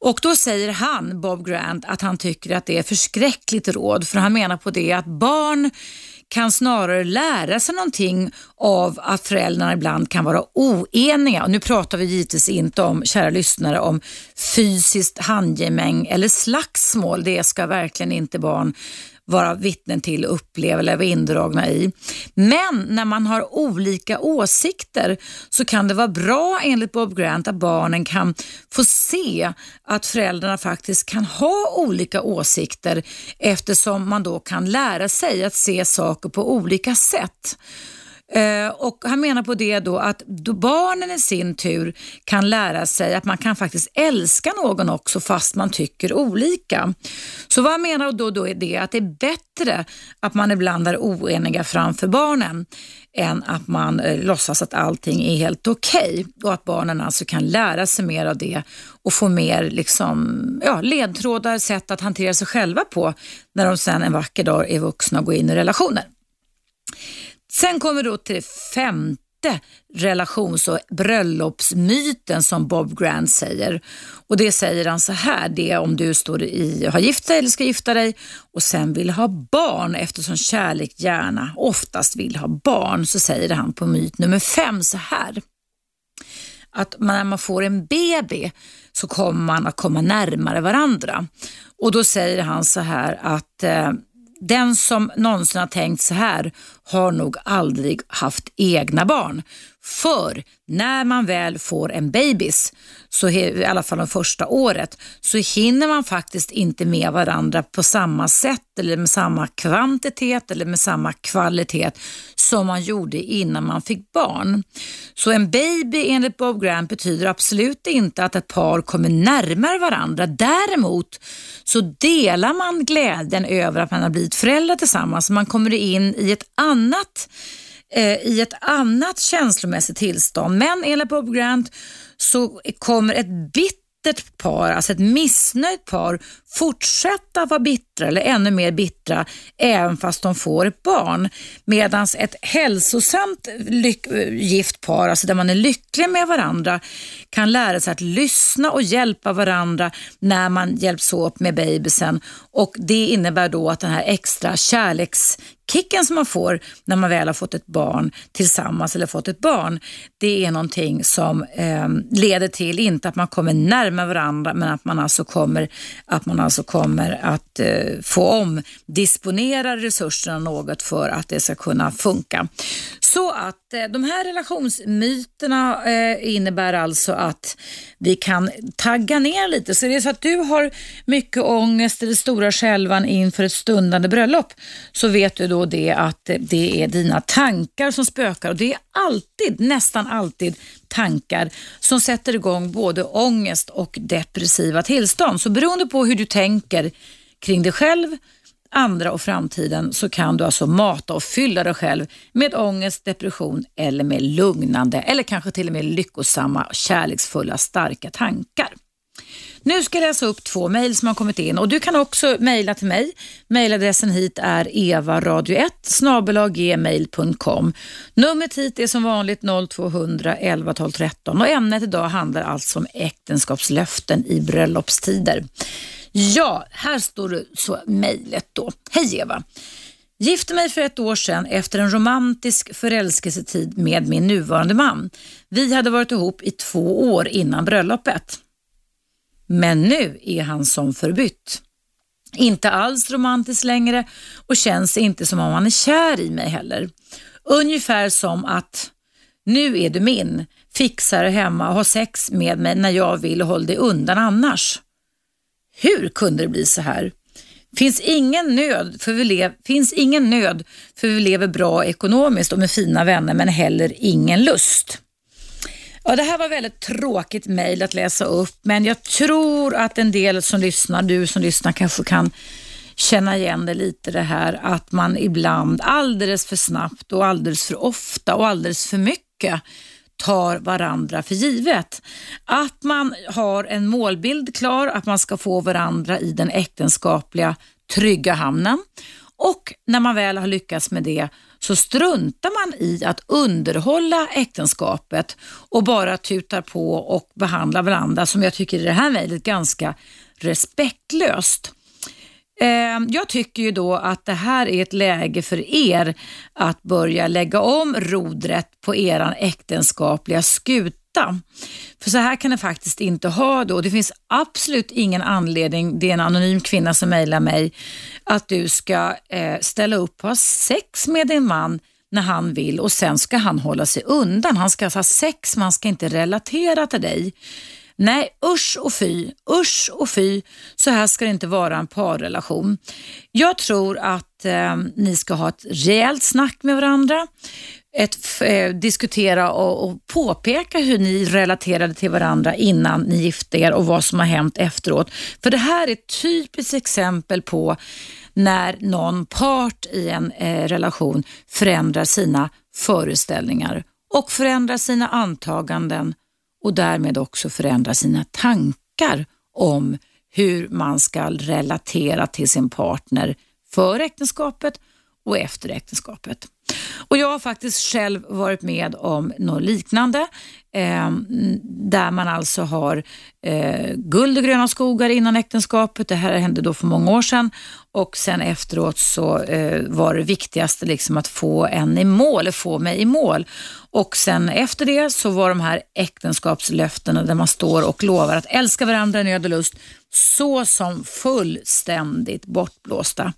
Och Då säger han, Bob Grant, att han tycker att det är förskräckligt råd för han menar på det att barn kan snarare lära sig någonting av att föräldrarna ibland kan vara oeniga. Och nu pratar vi givetvis inte om, kära lyssnare, om fysiskt handgemäng eller slagsmål. Det ska verkligen inte barn vara vittnen till, uppleva eller vara indragna i. Men när man har olika åsikter så kan det vara bra enligt Bob Grant att barnen kan få se att föräldrarna faktiskt kan ha olika åsikter eftersom man då kan lära sig att se saker på olika sätt. Eh, och Han menar på det då att då barnen i sin tur kan lära sig att man kan faktiskt älska någon också fast man tycker olika. Så vad han menar då, då är det att det är bättre att man ibland är oeniga framför barnen än att man eh, låtsas att allting är helt okej okay. och att barnen alltså kan lära sig mer av det och få mer liksom, ja, ledtrådar, sätt att hantera sig själva på när de sen en vacker dag är vuxna och går in i relationer. Sen kommer vi då till det femte relations och bröllopsmyten som Bob Grant säger. Och Det säger han så här, det är om du står i, har gift dig eller ska gifta dig och sen vill ha barn eftersom kärlek gärna oftast vill ha barn så säger han på myt nummer fem så här. Att när man får en baby så kommer man att komma närmare varandra. Och då säger han så här att eh, den som någonsin har tänkt så här har nog aldrig haft egna barn. För när man väl får en bebis, så i alla fall de första året, så hinner man faktiskt inte med varandra på samma sätt eller med samma kvantitet eller med samma kvalitet som man gjorde innan man fick barn. Så en baby enligt Bob Grant betyder absolut inte att ett par kommer närmare varandra. Däremot så delar man glädjen över att man har blivit föräldrar tillsammans. Man kommer in i ett annat eh, i ett annat känslomässigt tillstånd. Men enligt Bob Grant så kommer ett bittert par, alltså ett missnöjt par, fortsätta vara bittra eller ännu mer bittra även fast de får ett barn. Medan ett hälsosamt gift par, alltså där man är lycklig med varandra, kan lära sig att lyssna och hjälpa varandra när man hjälps åt med bebisen. Och Det innebär då att den här extra kärleks kicken som man får när man väl har fått ett barn tillsammans eller fått ett barn, det är någonting som eh, leder till, inte att man kommer närmare varandra, men att man alltså kommer att, man alltså kommer att eh, få omdisponera resurserna något för att det ska kunna funka. Så att eh, de här relationsmyterna eh, innebär alltså att vi kan tagga ner lite. Så det är så att du har mycket ångest eller stora skälvan inför ett stundande bröllop så vet du då det att det är dina tankar som spökar och det är alltid, nästan alltid tankar som sätter igång både ångest och depressiva tillstånd. Så beroende på hur du tänker kring dig själv andra och framtiden så kan du alltså mata och fylla dig själv med ångest, depression eller med lugnande eller kanske till och med lyckosamma, kärleksfulla, starka tankar. Nu ska jag läsa upp två mejl som har kommit in och du kan också mejla till mig. Mejladressen hit är evaradio1 Numret hit är som vanligt 0200 11 12 13 och ämnet idag handlar alltså om äktenskapslöften i bröllopstider. Ja, här står det så mejlet då. Hej Eva! Gifte mig för ett år sedan efter en romantisk förälskelsetid med min nuvarande man. Vi hade varit ihop i två år innan bröllopet. Men nu är han som förbytt. Inte alls romantisk längre och känns inte som om han är kär i mig heller. Ungefär som att nu är du min, fixar hemma och har sex med mig när jag vill och håll dig undan annars. Hur kunde det bli så här? Finns ingen, nöd för vi lev, finns ingen nöd för vi lever bra ekonomiskt och med fina vänner men heller ingen lust. Ja, det här var väldigt tråkigt mejl att läsa upp men jag tror att en del som lyssnar, du som lyssnar kanske kan känna igen det lite det här att man ibland alldeles för snabbt och alldeles för ofta och alldeles för mycket tar varandra för givet. Att man har en målbild klar, att man ska få varandra i den äktenskapliga trygga hamnen och när man väl har lyckats med det så struntar man i att underhålla äktenskapet och bara tutar på och behandlar varandra som jag tycker i det här mejlet ganska respektlöst. Ehm, jag tycker ju då att det här är ett läge för er att börja lägga om rodret på eran äktenskapliga skuta. För så här kan det faktiskt inte ha då. Det finns absolut ingen anledning, det är en anonym kvinna som mejlar mig, att du ska eh, ställa upp och ha sex med din man när han vill och sen ska han hålla sig undan. Han ska alltså ha sex, man ska inte relatera till dig. Nej, usch och fy, usch och fy. Så här ska det inte vara en parrelation. Jag tror att eh, ni ska ha ett rejält snack med varandra. Ett, eh, diskutera och, och, påpeka hur ni relaterade till varandra innan ni gifte er och vad som har hänt efteråt. För det här är ett typiskt exempel på när någon part i en eh, relation förändrar sina föreställningar och förändrar sina antaganden och därmed också förändra sina tankar om hur man ska relatera till sin partner före äktenskapet och efter äktenskapet. Och Jag har faktiskt själv varit med om något liknande eh, där man alltså har eh, guld och gröna skogar innan äktenskapet. Det här hände då för många år sedan och sen efteråt så eh, var det viktigaste liksom att få en i mål, få mig i mål. Och sen efter det så var de här äktenskapslöftena där man står och lovar att älska varandra i nöd och lust så som fullständigt bortblåsta.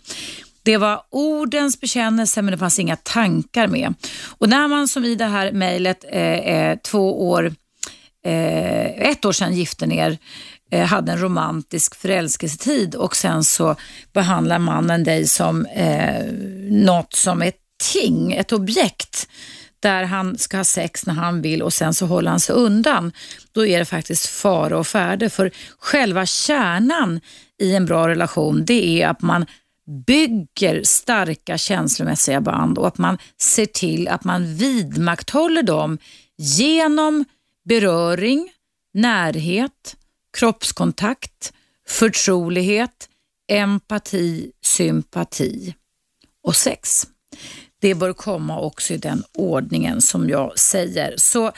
Det var ordens bekännelse men det fanns inga tankar med. Och när man som i det här mejlet eh, eh två år, eh, ett år sedan gifte ner eh, hade en romantisk förälskelsetid och sen så behandlar mannen dig som eh, något som ett ting, ett objekt där han ska ha sex när han vill och sen så håller han sig undan. Då är det faktiskt fara och färde för själva kärnan i en bra relation det är att man bygger starka känslomässiga band och att man ser till att man vidmakthåller dem genom beröring, närhet, kroppskontakt, förtrolighet, empati, sympati och sex. Det bör komma också i den ordningen som jag säger. Så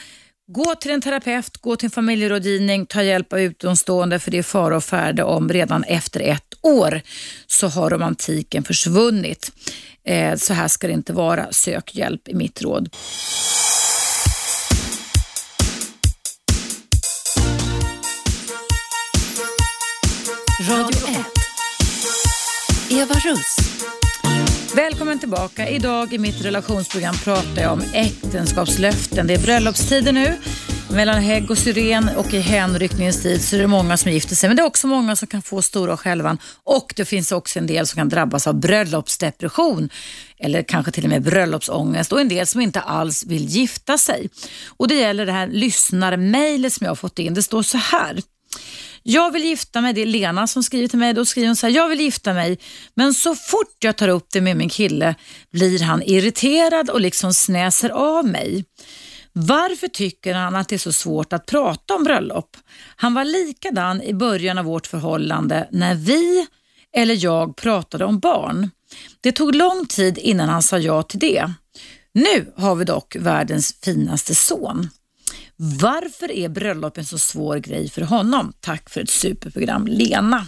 Gå till en terapeut, gå till en familjerådgivning, ta hjälp av utomstående för det är fara och färde om redan efter ett år så har romantiken försvunnit. Eh, så här ska det inte vara. Sök hjälp i mitt råd. Radio 1. Eva Russ. Välkommen tillbaka. Idag i mitt relationsprogram pratar jag om äktenskapslöften. Det är bröllopstider nu. Mellan hägg och syren och i hänryckningens tid så är det många som gifter sig. Men det är också många som kan få stora skälvan och det finns också en del som kan drabbas av bröllopsdepression eller kanske till och med bröllopsångest och en del som inte alls vill gifta sig. Och Det gäller det här lyssnarmejlet som jag har fått in. Det står så här. Jag vill gifta mig, det är Lena som skriver till mig. Då skriver hon så här, jag vill gifta mig men så fort jag tar upp det med min kille blir han irriterad och liksom snäser av mig. Varför tycker han att det är så svårt att prata om bröllop? Han var likadan i början av vårt förhållande när vi eller jag pratade om barn. Det tog lång tid innan han sa ja till det. Nu har vi dock världens finaste son. Varför är bröllop en så svår grej för honom? Tack för ett superprogram, Lena.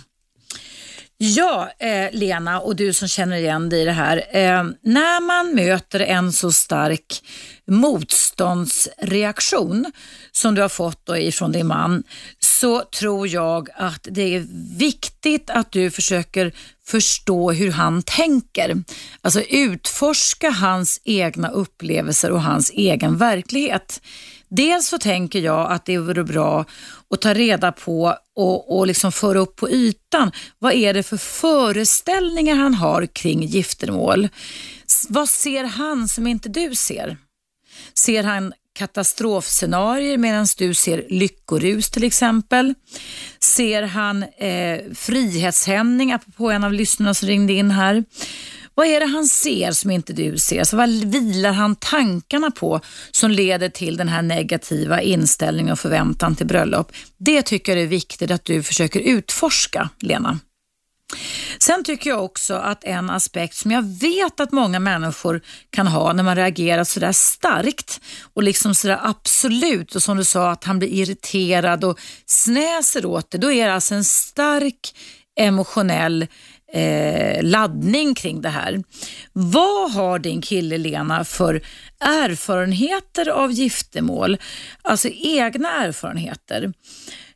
Ja, eh, Lena och du som känner igen dig i det här. Eh, när man möter en så stark motståndsreaktion som du har fått då ifrån din man så tror jag att det är viktigt att du försöker förstå hur han tänker. Alltså utforska hans egna upplevelser och hans egen verklighet. Dels så tänker jag att det vore bra och ta reda på och, och liksom föra upp på ytan. Vad är det för föreställningar han har kring giftermål? Vad ser han som inte du ser? Ser han katastrofscenarier medan du ser lyckorus till exempel? Ser han eh, frihetshämning, apropå en av lyssnarna som ringde in här? Vad är det han ser som inte du ser? Så vad vilar han tankarna på som leder till den här negativa inställningen och förväntan till bröllop? Det tycker jag är viktigt att du försöker utforska, Lena. Sen tycker jag också att en aspekt som jag vet att många människor kan ha när man reagerar sådär starkt och liksom sådär absolut och som du sa att han blir irriterad och snäser åt det. Då är det alltså en stark emotionell eh, laddning kring det här. Vad har din kille Lena för erfarenheter av giftermål? Alltså egna erfarenheter.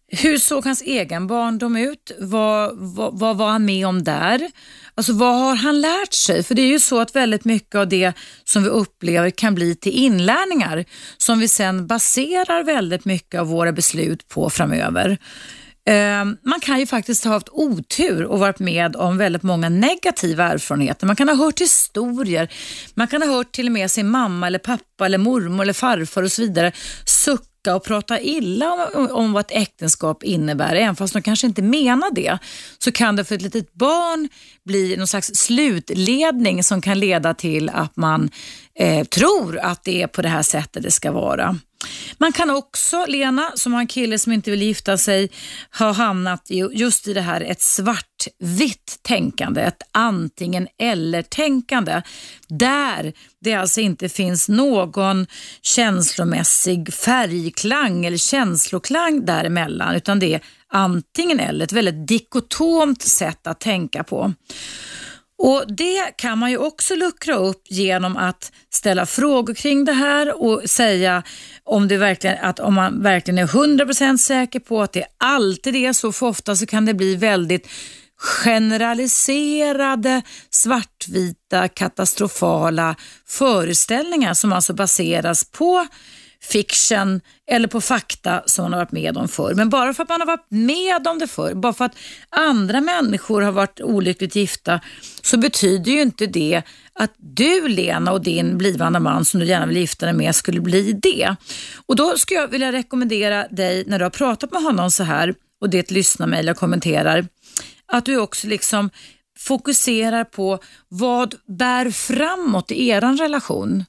Hur såg hans egen barndom ut? Vad, vad, vad var han med om där? Alltså vad har han lärt sig? För det är ju så att väldigt mycket av det som vi upplever kan bli till inlärningar som vi sen baserar väldigt mycket av våra beslut på framöver. Ehm, man kan ju faktiskt ha haft otur och varit med om väldigt många negativa erfarenheter. Man kan ha hört historier, man kan ha hört till och med sin mamma eller pappa eller mormor eller farfar och så vidare sucka och prata illa om, om vad ett äktenskap innebär, även fast de kanske inte menar det, så kan det för ett litet barn bli någon slags slutledning som kan leda till att man eh, tror att det är på det här sättet det ska vara. Man kan också, Lena, som har en kille som inte vill gifta sig, ha hamnat i, just i det här ett svartvitt tänkande, ett antingen eller-tänkande. Där det alltså inte finns någon känslomässig färgklang eller känsloklang däremellan, utan det är antingen eller, ett väldigt dikotomt sätt att tänka på. Och Det kan man ju också luckra upp genom att ställa frågor kring det här och säga om, det verkligen, att om man verkligen är 100% säker på att det alltid är så, för ofta så kan det bli väldigt generaliserade, svartvita, katastrofala föreställningar som alltså baseras på fiction eller på fakta som man har varit med om förr. Men bara för att man har varit med om det förr, bara för att andra människor har varit olyckligt gifta, så betyder ju inte det att du Lena och din blivande man som du gärna vill gifta dig med skulle bli det. Och Då skulle jag vilja rekommendera dig när du har pratat med honom så här och det är ett lyssnarmail jag kommenterar, att du också liksom fokuserar på vad bär framåt i er relation.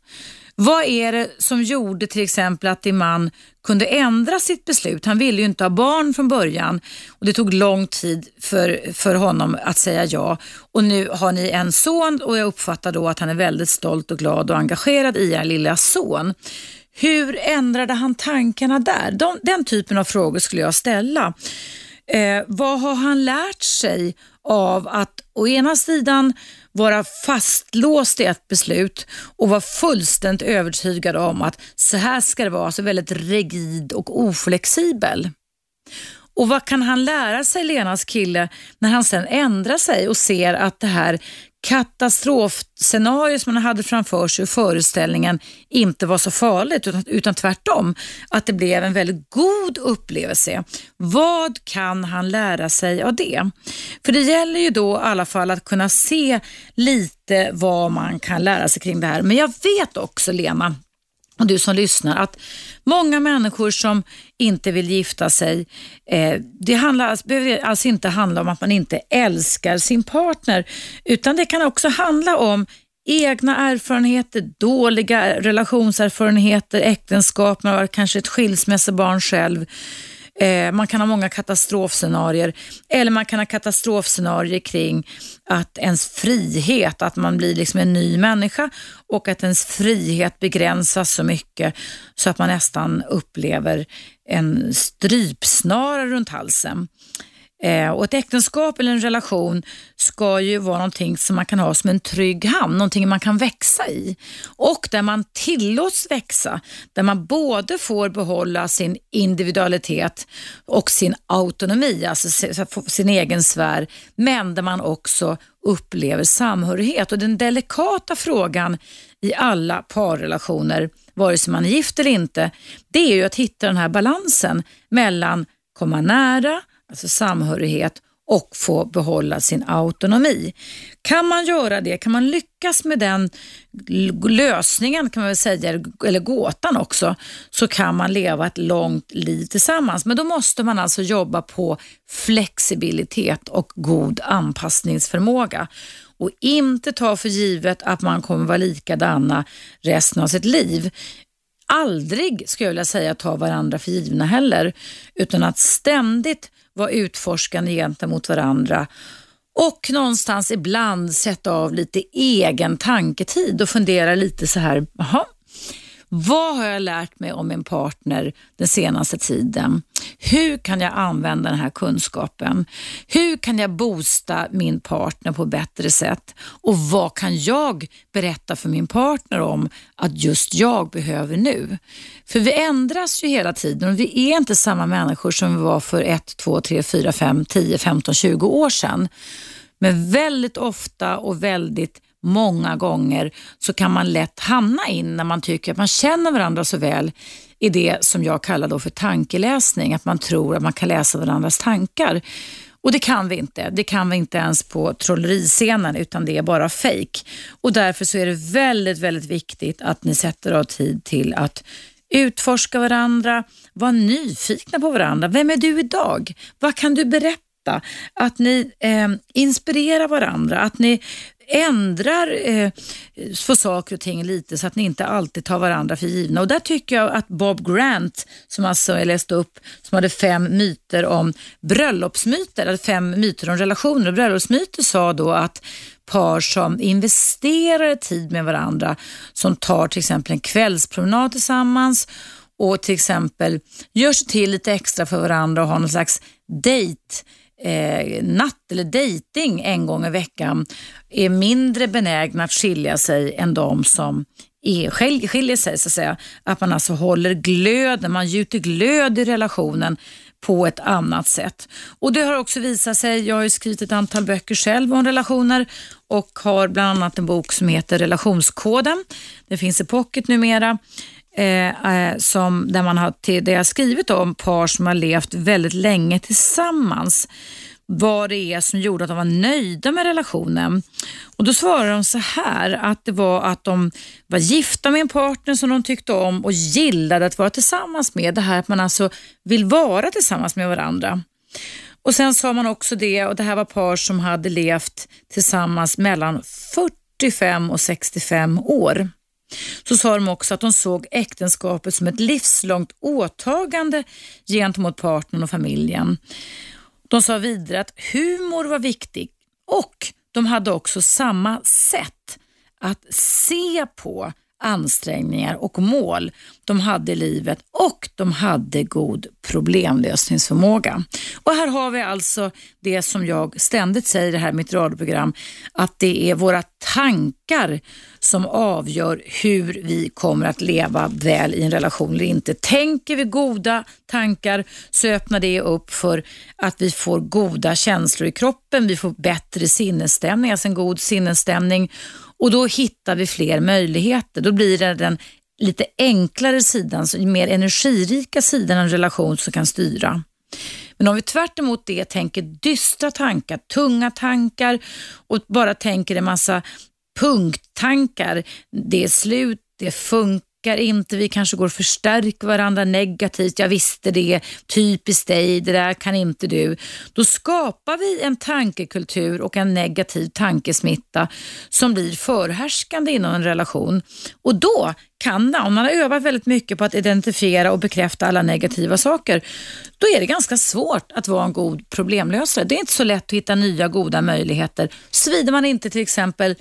Vad är det som gjorde till exempel att din man kunde ändra sitt beslut? Han ville ju inte ha barn från början och det tog lång tid för, för honom att säga ja. Och nu har ni en son och jag uppfattar då att han är väldigt stolt och glad och engagerad i er lilla son. Hur ändrade han tankarna där? De, den typen av frågor skulle jag ställa. Eh, vad har han lärt sig av att å ena sidan vara fastlåst i ett beslut och vara fullständigt övertygad om att så här ska det vara, alltså väldigt rigid och oflexibel. Och vad kan han lära sig, Lenas kille, när han sen ändrar sig och ser att det här katastrofscenario som man hade framför sig i föreställningen inte var så farligt utan, utan tvärtom att det blev en väldigt god upplevelse. Vad kan han lära sig av det? För det gäller ju då i alla fall att kunna se lite vad man kan lära sig kring det här. Men jag vet också Lena, och du som lyssnar, att många människor som inte vill gifta sig, eh, det handlar, alltså, behöver alltså inte handla om att man inte älskar sin partner, utan det kan också handla om egna erfarenheter, dåliga relationserfarenheter, äktenskap, man har kanske ett skilsmässobarn själv, Eh, man kan ha många katastrofscenarier eller man kan ha katastrofscenarier kring att ens frihet, att man blir liksom en ny människa och att ens frihet begränsas så mycket så att man nästan upplever en strypsnara runt halsen. Eh, och ett äktenskap eller en relation ska ju vara någonting som man kan ha som en trygg hamn, någonting man kan växa i. Och där man tillåts växa, där man både får behålla sin individualitet och sin autonomi, alltså sin egen sfär, men där man också upplever samhörighet. Och den delikata frågan i alla parrelationer, vare sig man är gift eller inte, det är ju att hitta den här balansen mellan komma nära, alltså samhörighet och få behålla sin autonomi. Kan man göra det, kan man lyckas med den lösningen kan man väl säga, eller gåtan också, så kan man leva ett långt liv tillsammans. Men då måste man alltså jobba på flexibilitet och god anpassningsförmåga och inte ta för givet att man kommer vara likadana resten av sitt liv aldrig, skulle jag vilja säga, ta varandra för givna heller, utan att ständigt vara utforskande gentemot varandra och någonstans ibland sätta av lite egen tanketid och fundera lite så här, jaha, vad har jag lärt mig om min partner den senaste tiden? Hur kan jag använda den här kunskapen? Hur kan jag boosta min partner på bättre sätt? Och vad kan jag berätta för min partner om att just jag behöver nu? För vi ändras ju hela tiden och vi är inte samma människor som vi var för 1, 2, 3, 4, 5, 10, 15, 20 år sedan. Men väldigt ofta och väldigt många gånger så kan man lätt hamna in när man tycker att man känner varandra så väl i det som jag kallar då för tankeläsning, att man tror att man kan läsa varandras tankar. Och det kan vi inte. Det kan vi inte ens på trolleriscenen utan det är bara fejk. Och därför så är det väldigt, väldigt viktigt att ni sätter av tid till att utforska varandra, vara nyfikna på varandra. Vem är du idag? Vad kan du berätta? Att ni eh, inspirerar varandra, att ni ändrar eh, på saker och ting lite så att ni inte alltid tar varandra för givna. Och där tycker jag att Bob Grant, som alltså jag läste upp, som hade fem myter om bröllopsmyter, eller fem myter om relationer och bröllopsmyter, sa då att par som investerar tid med varandra, som tar till exempel en kvällspromenad tillsammans och till exempel gör sig till lite extra för varandra och har någon slags dejt eh, natt eller dejting en gång i veckan är mindre benägna att skilja sig än de som är, skiljer sig. Så att, säga. att man alltså håller glöden, man gjuter glöd i relationen på ett annat sätt. Och Det har också visat sig, jag har skrivit ett antal böcker själv om relationer och har bland annat en bok som heter Relationskoden. Den finns i pocket numera. Eh, eh, som, där man har, till, där jag skrivit om par som har levt väldigt länge tillsammans. Vad det är som gjorde att de var nöjda med relationen. Och Då svarar de så här att det var att de var gifta med en partner som de tyckte om och gillade att vara tillsammans med. Det här att man alltså vill vara tillsammans med varandra. Och Sen sa man också det, och det här var par som hade levt tillsammans mellan 45 och 65 år så sa de också att de såg äktenskapet som ett livslångt åtagande gentemot partnern och familjen. De sa vidare att humor var viktig och de hade också samma sätt att se på ansträngningar och mål de hade i livet och de hade god problemlösningsförmåga. Och här har vi alltså det som jag ständigt säger i det här mitt radioprogram, att det är våra tankar som avgör hur vi kommer att leva väl i en relation eller inte. Tänker vi goda tankar så öppnar det upp för att vi får goda känslor i kroppen, vi får bättre sinnesstämning, alltså en god sinnesstämning och då hittar vi fler möjligheter. Då blir det den lite enklare sidan, mer energirika sidan av en relation som kan styra. Men om vi tvärt det tänker dystra tankar, tunga tankar och bara tänker en massa punkttankar, det är slut, det funkar orkar inte, vi kanske går och förstärker varandra negativt. Jag visste det, typiskt dig, det där kan inte du. Då skapar vi en tankekultur och en negativ tankesmitta som blir förhärskande inom en relation. Och då kan det, om man har övat väldigt mycket på att identifiera och bekräfta alla negativa saker, då är det ganska svårt att vara en god problemlösare. Det är inte så lätt att hitta nya goda möjligheter, såvida man inte till exempel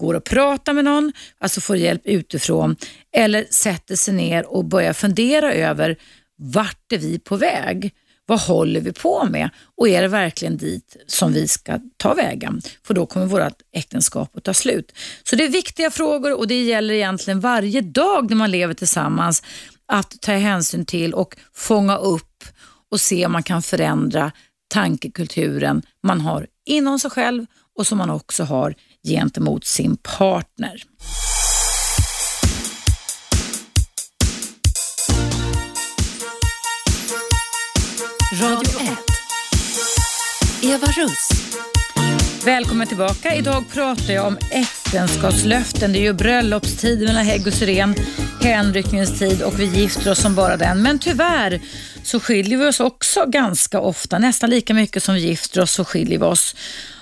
går och pratar med någon, alltså får hjälp utifrån, eller sätter sig ner och börjar fundera över vart är vi på väg? Vad håller vi på med? Och är det verkligen dit som vi ska ta vägen? För då kommer vårt äktenskap att ta slut. Så det är viktiga frågor och det gäller egentligen varje dag när man lever tillsammans att ta hänsyn till och fånga upp och se om man kan förändra tankekulturen man har inom sig själv och som man också har gentemot sin partner. Radio 1. Eva Russ. Välkommen tillbaka. Idag pratar jag om äktenskapslöften. Det är ju bröllopstid mellan hägg och syren, hänryckningstid och vi gifter oss som bara den. Men tyvärr så skiljer vi oss också ganska ofta. Nästan lika mycket som vi gifter oss så skiljer vi oss.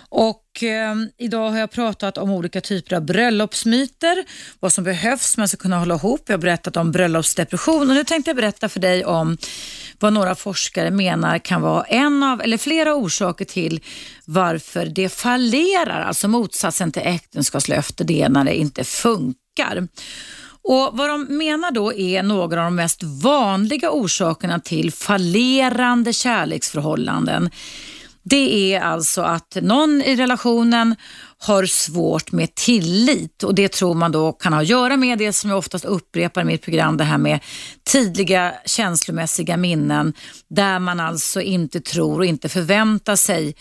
Och eh, idag har jag pratat om olika typer av bröllopsmyter, vad som behövs för att man ska kunna hålla ihop. Jag har berättat om bröllopsdepression och nu tänkte jag berätta för dig om vad några forskare menar kan vara en av, eller flera orsaker till varför det fallerar, alltså motsatsen till äktenskapslöfte, det är när det inte funkar. Och Vad de menar då är några av de mest vanliga orsakerna till fallerande kärleksförhållanden. Det är alltså att någon i relationen har svårt med tillit. Och det tror man då kan ha att göra med det som jag oftast upprepar i mitt program, det här med tidiga känslomässiga minnen där man alltså inte tror och inte förväntar sig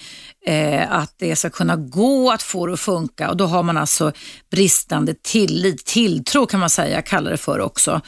eh, att det ska kunna gå att få det att funka. Och då har man alltså bristande tillit, tilltro kan man säga, kallar det för också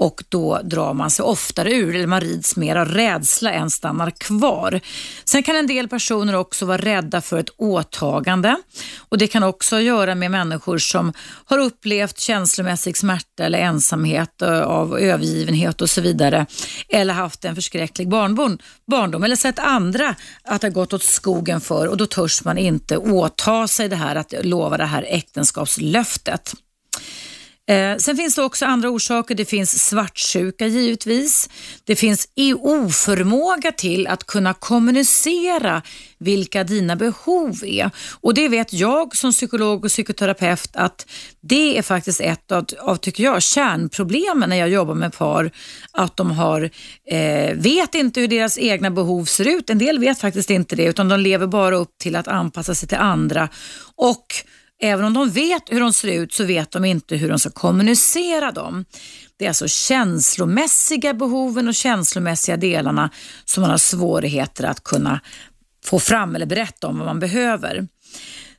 och då drar man sig oftare ur eller man rids mer av rädsla än stannar kvar. Sen kan en del personer också vara rädda för ett åtagande och det kan också göra med människor som har upplevt känslomässig smärta eller ensamhet eh, av övergivenhet och så vidare eller haft en förskräcklig barndom, barndom eller sett andra att det har gått åt skogen för och då törs man inte åta sig det här att lova det här äktenskapslöftet. Eh, sen finns det också andra orsaker. Det finns svartsjuka givetvis. Det finns oförmåga till att kunna kommunicera vilka dina behov är. Och det vet jag som psykolog och psykoterapeut att det är faktiskt ett av, av tycker jag, kärnproblemen när jag jobbar med par. Att de har, eh, vet inte hur deras egna behov ser ut. En del vet faktiskt inte det utan de lever bara upp till att anpassa sig till andra. Och Även om de vet hur de ser ut så vet de inte hur de ska kommunicera dem. Det är alltså känslomässiga behoven och känslomässiga delarna som man har svårigheter att kunna få fram eller berätta om vad man behöver.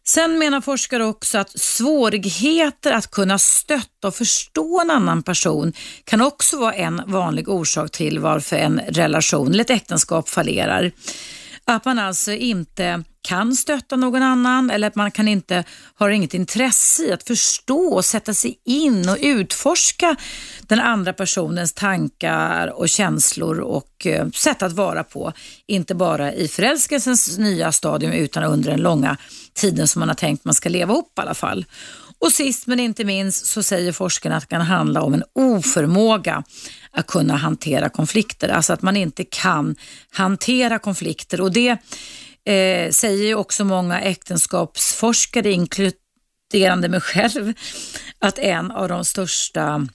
Sen menar forskare också att svårigheter att kunna stötta och förstå en annan person kan också vara en vanlig orsak till varför en relation eller ett äktenskap fallerar. Att man alltså inte kan stötta någon annan eller att man kan inte, har inget intresse i att förstå och sätta sig in och utforska den andra personens tankar och känslor och eh, sätt att vara på. Inte bara i förälskelsens nya stadium utan under den långa tiden som man har tänkt man ska leva upp i alla fall. Och sist men inte minst så säger forskarna att det kan handla om en oförmåga att kunna hantera konflikter. Alltså att man inte kan hantera konflikter och det eh, säger också många äktenskapsforskare, inkluderande mig själv, att en av de största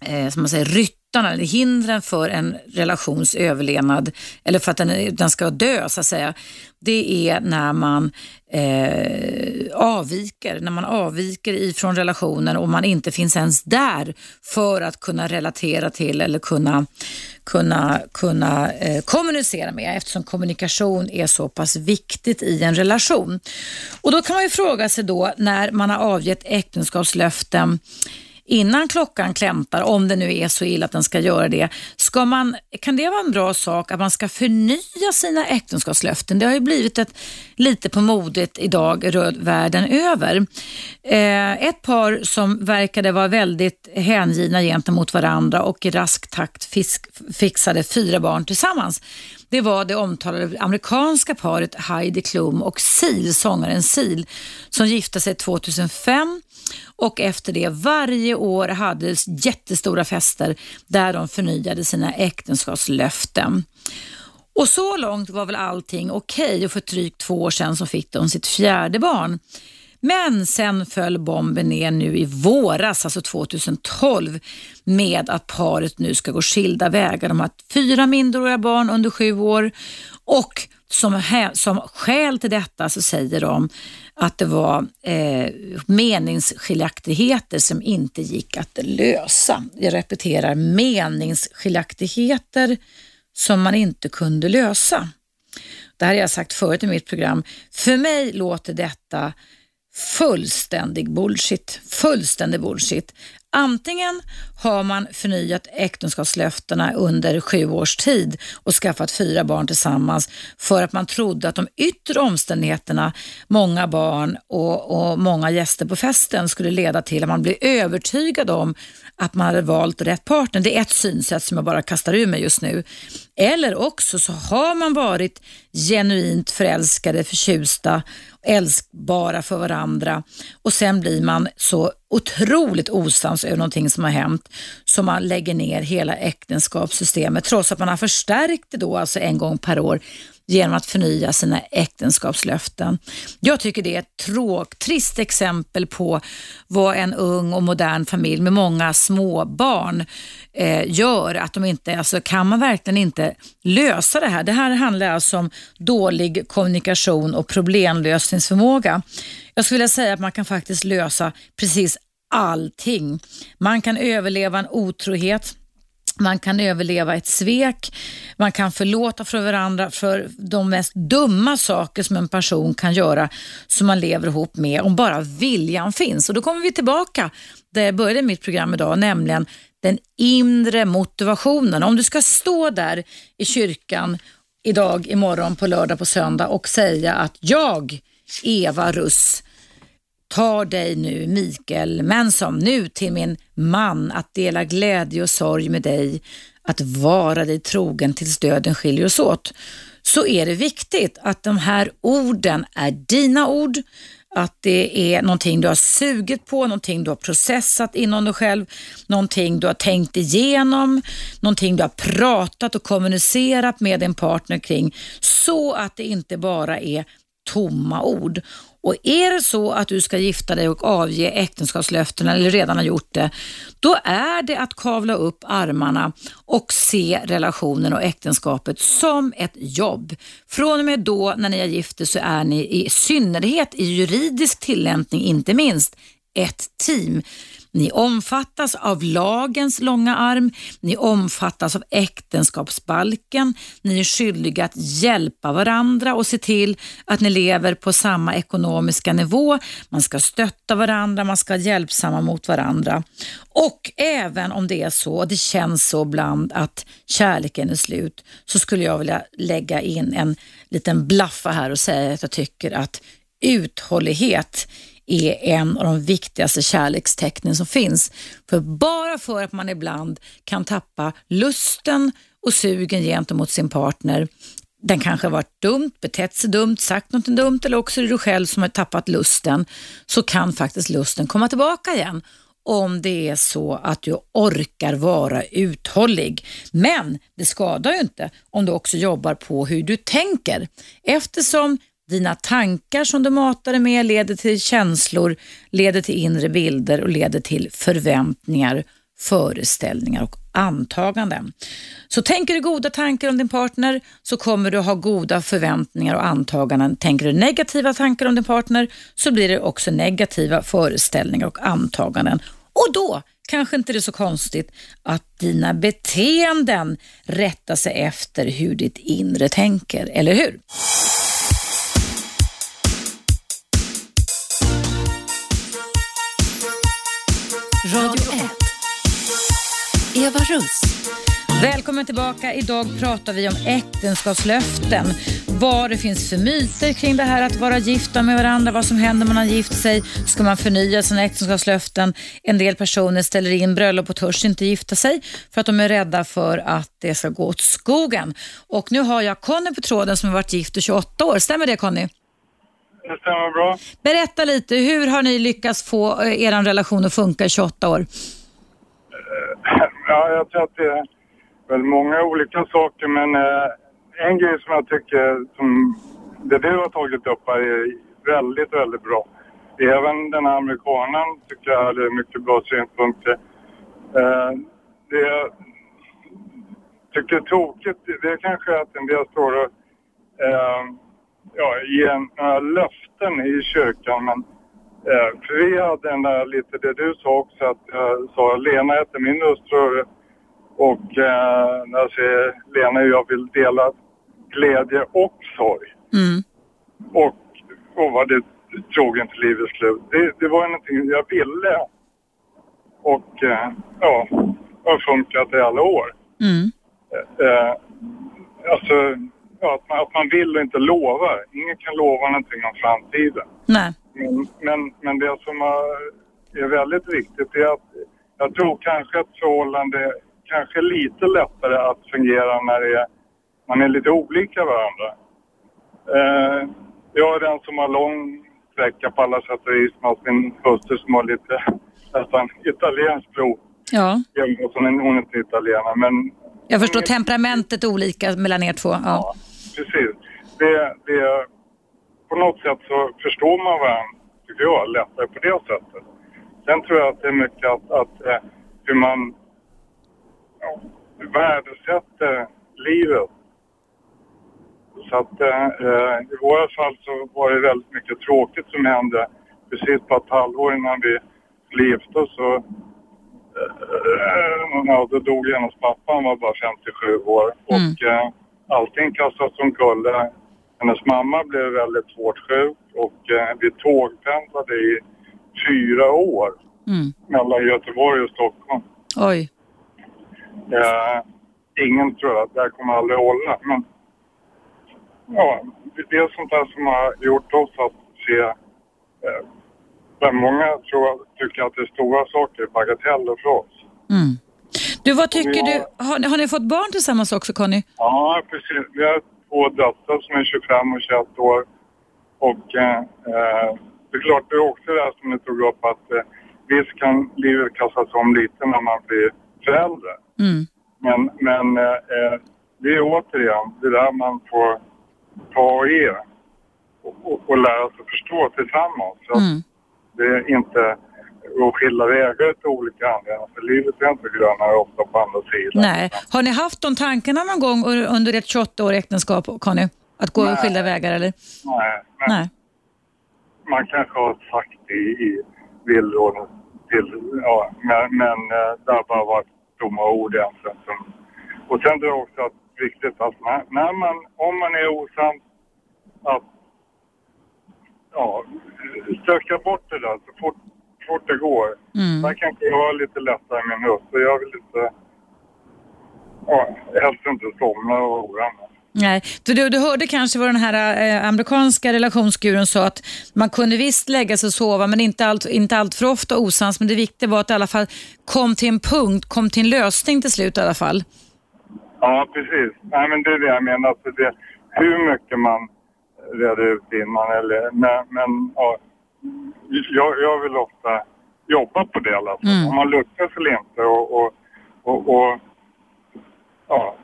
eh, som man säger, ryttarna eller hindren för en relations överlevnad eller för att den, den ska dö så att säga, det är när man eh, avviker, när man avviker ifrån relationen och man inte finns ens där för att kunna relatera till eller kunna, kunna, kunna eh, kommunicera med eftersom kommunikation är så pass viktigt i en relation. Och då kan man ju fråga sig då när man har avgett äktenskapslöften innan klockan klämtar, om det nu är så illa att den ska göra det. Ska man, kan det vara en bra sak att man ska förnya sina äktenskapslöften? Det har ju blivit ett, lite på modet idag världen över. Eh, ett par som verkade vara väldigt hängivna gentemot varandra och i rask takt fisk, fixade fyra barn tillsammans det var det omtalade amerikanska paret Heidi Klum och Seal, sångaren Seal, som gifte sig 2005 och efter det varje år hade jättestora fester där de förnyade sina äktenskapslöften. Och så långt var väl allting okej okay och för drygt två år sedan så fick de sitt fjärde barn. Men sen föll bomben ner nu i våras, alltså 2012, med att paret nu ska gå skilda vägar. De har fyra minderåriga barn under sju år och som, som skäl till detta så säger de att det var eh, meningsskiljaktigheter som inte gick att lösa. Jag repeterar, meningsskiljaktigheter som man inte kunde lösa. Det här har jag sagt förut i mitt program. För mig låter detta fullständig bullshit. Fullständig bullshit. Antingen har man förnyat äktenskapslöftena under sju års tid och skaffat fyra barn tillsammans för att man trodde att de yttre omständigheterna, många barn och, och många gäster på festen skulle leda till att man blev övertygad om att man hade valt rätt partner. Det är ett synsätt som jag bara kastar ur mig just nu. Eller också så har man varit genuint förälskade, förtjusta, älskbara för varandra och sen blir man så otroligt osams över någonting som har hänt så man lägger ner hela äktenskapssystemet trots att man har förstärkt det då alltså en gång per år genom att förnya sina äktenskapslöften. Jag tycker det är ett tråk, trist exempel på vad en ung och modern familj med många småbarn eh, gör. Att de inte, alltså, kan man verkligen inte lösa det här? Det här handlar alltså om dålig kommunikation och problemlösningsförmåga. Jag skulle vilja säga att man kan faktiskt lösa precis allting. Man kan överleva en otrohet, man kan överleva ett svek, man kan förlåta för varandra för de mest dumma saker som en person kan göra som man lever ihop med om bara viljan finns. Och Då kommer vi tillbaka där jag började mitt program idag, nämligen den inre motivationen. Om du ska stå där i kyrkan idag, imorgon, på lördag, på söndag och säga att jag, Eva Russ, tar dig nu Mikael Mensom nu till min man att dela glädje och sorg med dig, att vara dig trogen tills döden skiljer oss åt, så är det viktigt att de här orden är dina ord, att det är någonting du har sugit på, någonting du har processat inom dig själv, någonting du har tänkt igenom, någonting du har pratat och kommunicerat med din partner kring, så att det inte bara är tomma ord. Och är det så att du ska gifta dig och avge äktenskapslöften eller redan har gjort det, då är det att kavla upp armarna och se relationen och äktenskapet som ett jobb. Från och med då när ni är gifta så är ni i synnerhet i juridisk tillämpning inte minst ett team. Ni omfattas av lagens långa arm, ni omfattas av äktenskapsbalken, ni är skyldiga att hjälpa varandra och se till att ni lever på samma ekonomiska nivå. Man ska stötta varandra, man ska vara hjälpsamma mot varandra. Och även om det är så, och det känns så ibland att kärleken är slut, så skulle jag vilja lägga in en liten blaffa här och säga att jag tycker att uthållighet är en av de viktigaste kärlekstecknen som finns. För bara för att man ibland kan tappa lusten och sugen gentemot sin partner, den kanske har varit dumt, betett sig dumt, sagt något dumt eller också är det du själv som har tappat lusten, så kan faktiskt lusten komma tillbaka igen om det är så att du orkar vara uthållig. Men det skadar ju inte om du också jobbar på hur du tänker eftersom dina tankar som du matar dig med leder till känslor, leder till inre bilder och leder till förväntningar, föreställningar och antaganden. Så tänker du goda tankar om din partner så kommer du ha goda förväntningar och antaganden. Tänker du negativa tankar om din partner så blir det också negativa föreställningar och antaganden. Och då kanske inte det är så konstigt att dina beteenden rättar sig efter hur ditt inre tänker, eller hur? Radio 1. Eva Russ. Välkommen tillbaka. Idag pratar vi om äktenskapslöften. Vad det finns för myter kring det här att vara gifta med varandra, vad som händer när man har gift sig. Ska man förnya sina äktenskapslöften? En del personer ställer in bröllop och törs inte gifta sig för att de är rädda för att det ska gå åt skogen. Och nu har jag Conny på tråden som har varit gift i 28 år. Stämmer det Conny? Det stämmer bra. Berätta lite, hur har ni lyckats få eh, er relation att funka i 28 år? *clears throat* Ja, jag tror att det är väl många olika saker men eh, en grej som jag tycker som det du har tagit upp här är väldigt, väldigt bra. Även den här amerikanen tycker jag hade mycket bra synpunkter. Eh, det jag tycker är tråkigt det är kanske att en del står och eh, ja, ge några löften i kyrkan. Men, eh, för vi hade den där lite det du sa också att jag sa Lena heter min hustru och eh, när jag säger Lena jag vill dela glädje och sorg. Mm. Och, och vad det trogen till livets slut. Det, det var någonting jag ville. Och eh, ja, har funkat i alla år. Mm. Eh, alltså ja, att, man, att man vill och inte lovar. Ingen kan lova någonting om framtiden. Nej. Men, men, men det som är väldigt viktigt är att jag tror kanske att förhållande kanske är lite lättare att fungera när det är, man är lite olika varandra. Eh, jag är den som har lång sträcka på alla sätt och vis med min hustru som har lite *laughs* nästan italienskt blod. Ja. Hon är, inte italienare men Jag förstår temperamentet är olika mellan er två. Ja. Precis. det, det, på något sätt så förstår man varandra, tycker jag, lättare på det sättet. Sen tror jag att det är mycket att, att eh, hur man ja, värdesätter livet. Så att eh, eh, i våra fall så var det väldigt mycket tråkigt som hände precis på ett halvår innan vi skulle gifta oss. Så, eh, ja, då dog hennes pappa, han var bara 57 år. Och eh, allting kastades omkull. Hennes mamma blev väldigt svårt sjuk och eh, vi tågpendlade i fyra år Mm. mellan Göteborg och Stockholm. Oj. Eh, ingen tror att det här kommer aldrig hålla. Men ja, det det är sånt där som har gjort oss att se eh, där många tror, tycker att det är stora saker, bagateller för oss. Mm. Du, vad tycker Ja. du? Har, har ni fått barn tillsammans också Conny? Ja, precis. Vi har två döttrar som är 25 och 21 år. Och eh, det är klart, det är också det här som ni tog upp att eh, visst kan livet kastas om lite när man blir förälder. Mm. Men, men eh, eh, det är återigen det där man får ta ge och, och, och lära sig förstå tillsammans. Så Mm. det är inte att skilja vägar till olika anledningar. För livet är inte grönare ofta på andra sidan. Nej. Har ni haft de tankarna någon gång under ett 28-årigt äktenskap, Conny? Att gå Nej. skilda vägar eller? Nej, men Nej. man kanske har sagt det i villråden till, ja, men, men eh, det har bara varit tomma ord egentligen. Och sen är det också att, viktigt att när, när man, om man är osams, att ja, stöka bort det där så fort, fort det går. Mm. Där kanske jag har lite lättare i min och jag vill inte, ja, helst inte somna och oroa mig. Nej, du, du, hörde kanske vad den här eh, amerikanska relationsguren sa att man kunde visst lägga sig och sova men inte allt, inte allt för ofta osams. Men det viktiga var att i alla fall kom till en punkt, kom till en lösning till slut i alla fall. Ja, precis. Nej, men det är det jag menar. Alltså det, hur mycket man reder ut innan eller... Men, men ja, jag, jag vill ofta jobba på det i alla fall. Mm. Om man lyckas eller inte och... och, och, och ja,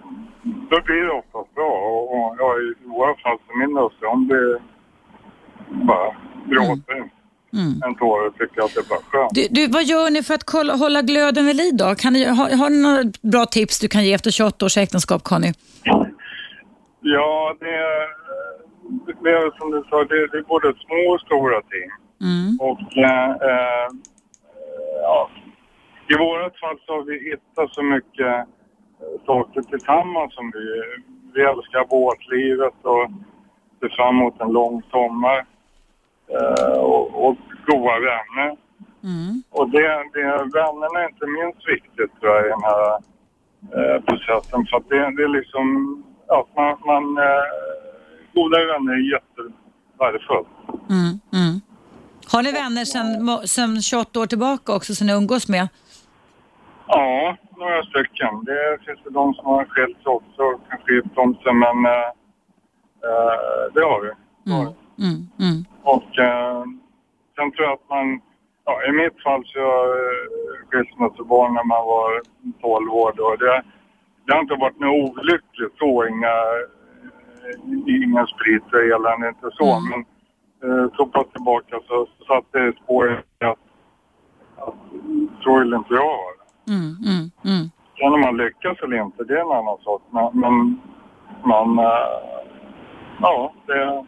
då blir det oftast bra. Och, och ja, i våra fall så min hustru, hon blir bara gråter Mm. en tår och tycker att det är bara skönt. Du, du, vad gör ni för att kolla, hålla glöden vid liv då? Kan ni, har, har ni några bra tips du kan ge efter 28 års äktenskap, Conny? Ja, det är, det är som du sa, det, det är både små och stora ting. Mm. Och eh, eh, ja, i vårat fall så har vi hittat så mycket eh, saker tillsammans som vi, vi älskar båtlivet och ser fram emot en lång sommar. Eh, och, och goda vänner. Mm. Och det, det, vännerna är inte minst viktigt tror jag i den här eh, processen. För att det, det är liksom, att man, man eh, goda vänner är jättevärdefullt. Mm. Mm. Har ni vänner sedan, sedan 28 år tillbaka också som ni umgås med? Ja, några stycken. Det finns väl de som har skilt sig också kanske gift om sig, men eh, eh, det har vi. Vi. Mm. Mm. Och eh, sen tror jag att man, ja, i mitt fall så jag eh, skilsmässobarn när man var 12 år då. Det, det har inte varit något olyckligt så, inga, eh, ingen sprit och elände, inte så. Mm. Men eh, så pass tillbaka så, så satt det spår i att, att vill inte jag det. Mm. Mm. Mm. Sen om man lyckas eller inte, det är en annan sak. Men, men man, eh, ja, det...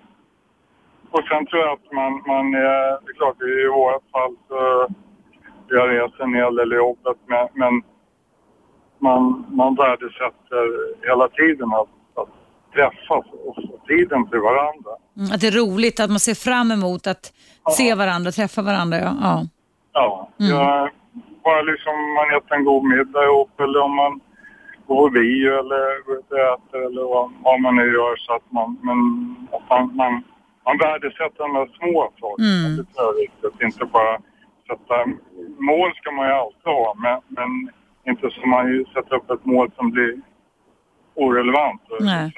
Och sen tror jag att man, man eh, det är klart i vårt fall så jag reser en hel del i jobbet men, men man, man värdesätter hela tiden att träffas och få tiden till varandra. Mm. Att det är roligt, att man ser fram emot att se varandra, träffa varandra. Ja. Ja. Ja, Mm. jag, bara liksom man äter en god middag ihop eller om man går bio eller går ut och äter eller vad, vad man nu gör så att man, men, att man, man, man värdesätter de där små sakerna. Mm. Det tror jag är viktigt. Inte bara sätta, mål ska man ju alltid ha men, men inte så man ju sätter upp ett mål som blir orelevant Nej.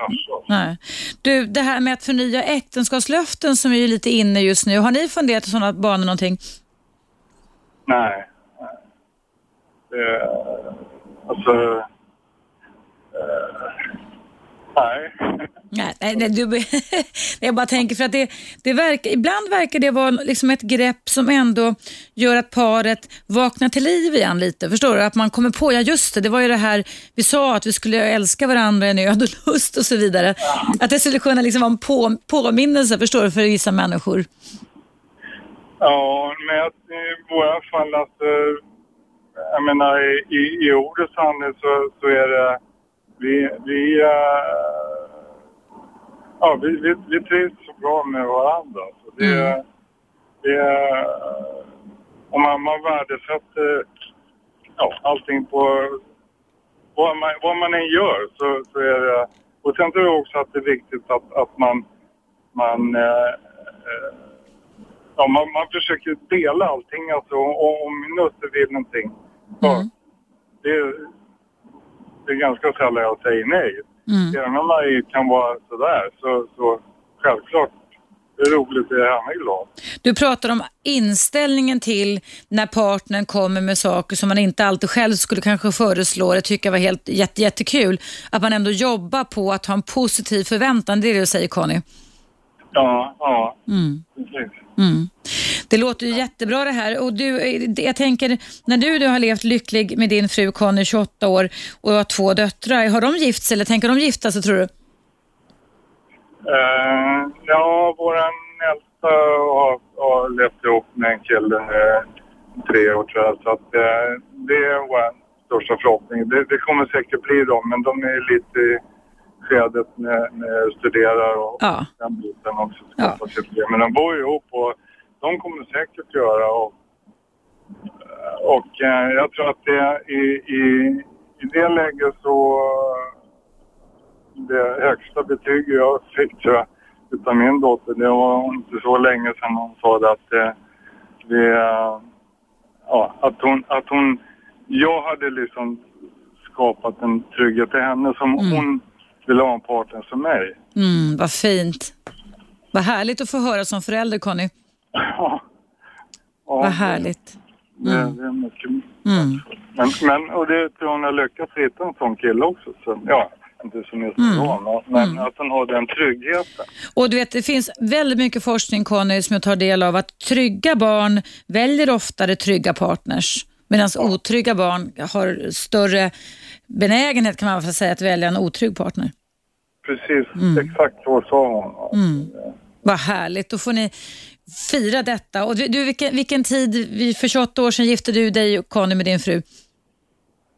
Nej. Du, det här med att förnya äktenskapslöften som är ju lite inne just nu. Har ni funderat i sådana banor någonting? Nej. nej. Det, alltså... Eh, Nej. Nej, nej, nej du, *laughs* jag bara tänker för att det, det verkar, ibland verkar det vara liksom ett grepp som ändå gör att paret vaknar till liv igen lite. Förstår du? Att man kommer på, ja just det, det var ju det här vi sa att vi skulle älska varandra i nöd och *laughs* lust och så vidare. Att det skulle kunna liksom vara en på, påminnelse, förstår du, för vissa människor. Ja, men i våra fall att, eh, jag menar i, i, i ordets handel så, så är det, ja, vi, vi, vi trivs så bra med varandra. Så det, mm. det, och man, man värdesätter ja, allting på vad man, vad man än gör så, så är det, och sen tror jag också att det är viktigt att, att man, man eh, eh ja, man, man försöker dela allting. Alltså, om Nusse vill någonting. Mm. Det, det är ganska sällan jag säger nej. Mm. Man kan vara sådär så, så självklart det är roligt, det är han är glad. Du pratar om inställningen till när partnern kommer med saker som man inte alltid själv skulle kanske föreslå. Det tycker jag var helt jätte, jättekul. Att man ändå jobbar på att ha en positiv förväntan. Det är det du säger Conny? Ja, ja. Mm. Precis. Mm. Det låter ju jättebra det här. Och du, eh, jag tänker, när du, du har levt lycklig med din fru Conny, 28 år, och har två döttrar, har de gift sig eller tänker de gifta sig tror du? Uh, ja, vår äldsta har, har levt ihop med en kille uh, tre år tror jag, så att, uh, det är vår största förhoppning. Det, det, kommer säkert bli dem, men de är lite skedet med, med studerar och ja. den biten också. Ja. Men de bor ju ihop och de kommer säkert göra och, och eh, jag tror att det i, i, i det läget så det högsta betyg jag fick tror jag utav min dotter, det var inte så länge sedan hon sa det att det, det ja, att hon, att hon, jag hade liksom skapat en trygghet till henne som mm. hon ville ha en partner som mig. Mm, vad fint. Vad härligt att få höra som förälder, Conny. Ja. ja vad härligt. Mm. Det, det, är mycket. Mm. Men, men, och det tror hon har lyckats hitta en sån kille också. Så, ja, inte som så mm. men mm. att hon har den tryggheten. Och du vet, det finns väldigt mycket forskning, Conny, som jag tar del av, att trygga barn väljer oftare trygga partners. Medan ja. otrygga barn har större benägenhet kan man säga att välja en otrygg partner. Precis, mm. exakt så sa hon. Mm. Vad härligt, då får ni fira detta. Och du, vilken, vilken tid, för 28 år sedan gifte du dig och Conny med din fru?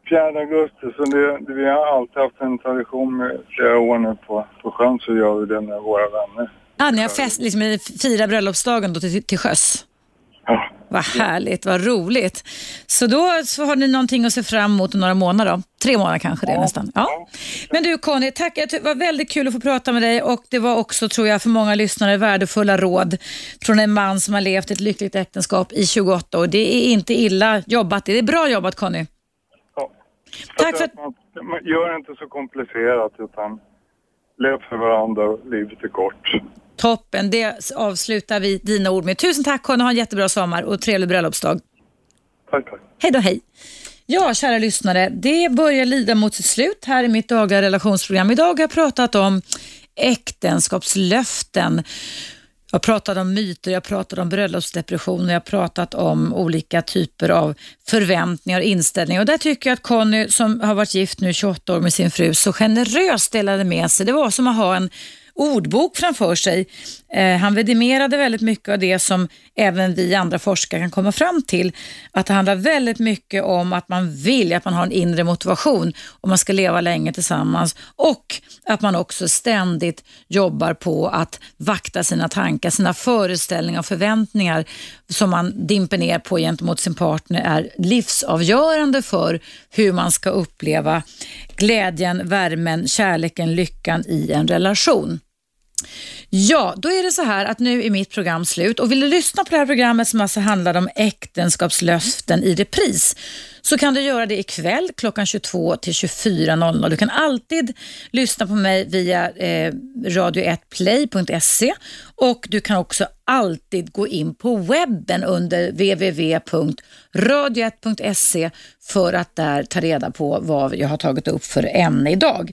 4 augusti, så det, det, vi har alltid haft en tradition med flera år nu på, på sjön så gör vi det med våra vänner. Ah, ni har fest, liksom, firar bröllopsdagen då till, till sjöss? Ja. Vad härligt, vad roligt. Så då så har ni någonting att se fram emot några månader då? Tre månader kanske det är nästan. Ja. Men du Conny, tack. Det var väldigt kul att få prata med dig och det var också, tror jag, för många lyssnare värdefulla råd från en man som har levt ett lyckligt äktenskap i 28 år. Det är inte illa jobbat. Det är bra jobbat Conny. Ja. Tack för att... Man gör det inte så komplicerat utan lev för varandra. Livet är kort. Toppen, det avslutar vi dina ord med. Tusen tack Conny, ha en jättebra sommar och trevlig bröllopsdag. Tack, tack. Hej då, hej. Ja, kära lyssnare, det börjar lida mot sitt slut här i mitt dagliga relationsprogram. Idag har jag pratat om äktenskapslöften. Jag har pratat om myter, jag har pratat om bröllopsdepression och jag har pratat om olika typer av förväntningar och inställningar. Och där tycker jag att Conny som har varit gift nu 28 år med sin fru så generöst delade med sig. Det var som att ha en ordbok framför sig. Eh, han vidimerade väldigt mycket av det som även vi andra forskare kan komma fram till. Att det handlar väldigt mycket om att man vill, att man har en inre motivation och man ska leva länge tillsammans och att man också ständigt jobbar på att vakta sina tankar, sina föreställningar och förväntningar som man dimper ner på gentemot sin partner är livsavgörande för hur man ska uppleva glädjen, värmen, kärleken, lyckan i en relation. Ja, då är det så här att nu är mitt program slut. Och vill du lyssna på det här programmet som alltså handlar om äktenskapslöften i repris så kan du göra det ikväll klockan 22 till 24.00. Du kan alltid lyssna på mig via eh, radio1play.se och du kan också alltid gå in på webben under www.radio1.se för att där ta reda på vad jag har tagit upp för ämne idag.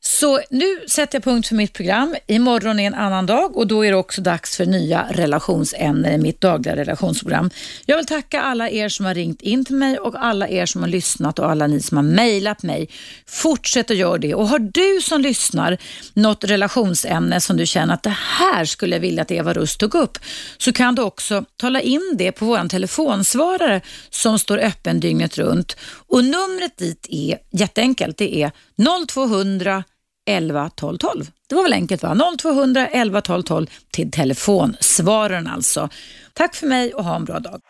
Så nu sätter jag punkt för mitt program. Imorgon är en annan dag och då är det också dags för nya relationsämnen i mitt dagliga relationsprogram. Jag vill tacka alla er som har ringt in till mig och alla er som har lyssnat och alla ni som har mejlat mig. Fortsätt att göra det och har du som lyssnar något relationsämne som du känner att det här skulle jag vilja att Eva Rust tog upp så kan du också tala in det på vår telefonsvarare som står öppen dygnet runt och numret dit är jätteenkelt. Det är 0200 11 12 12. Det var väl enkelt va? 0200 11 12 12 till telefonsvararen alltså. Tack för mig och ha en bra dag.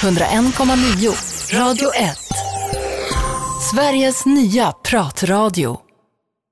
101,9 Radio 1 Sveriges nya pratradio.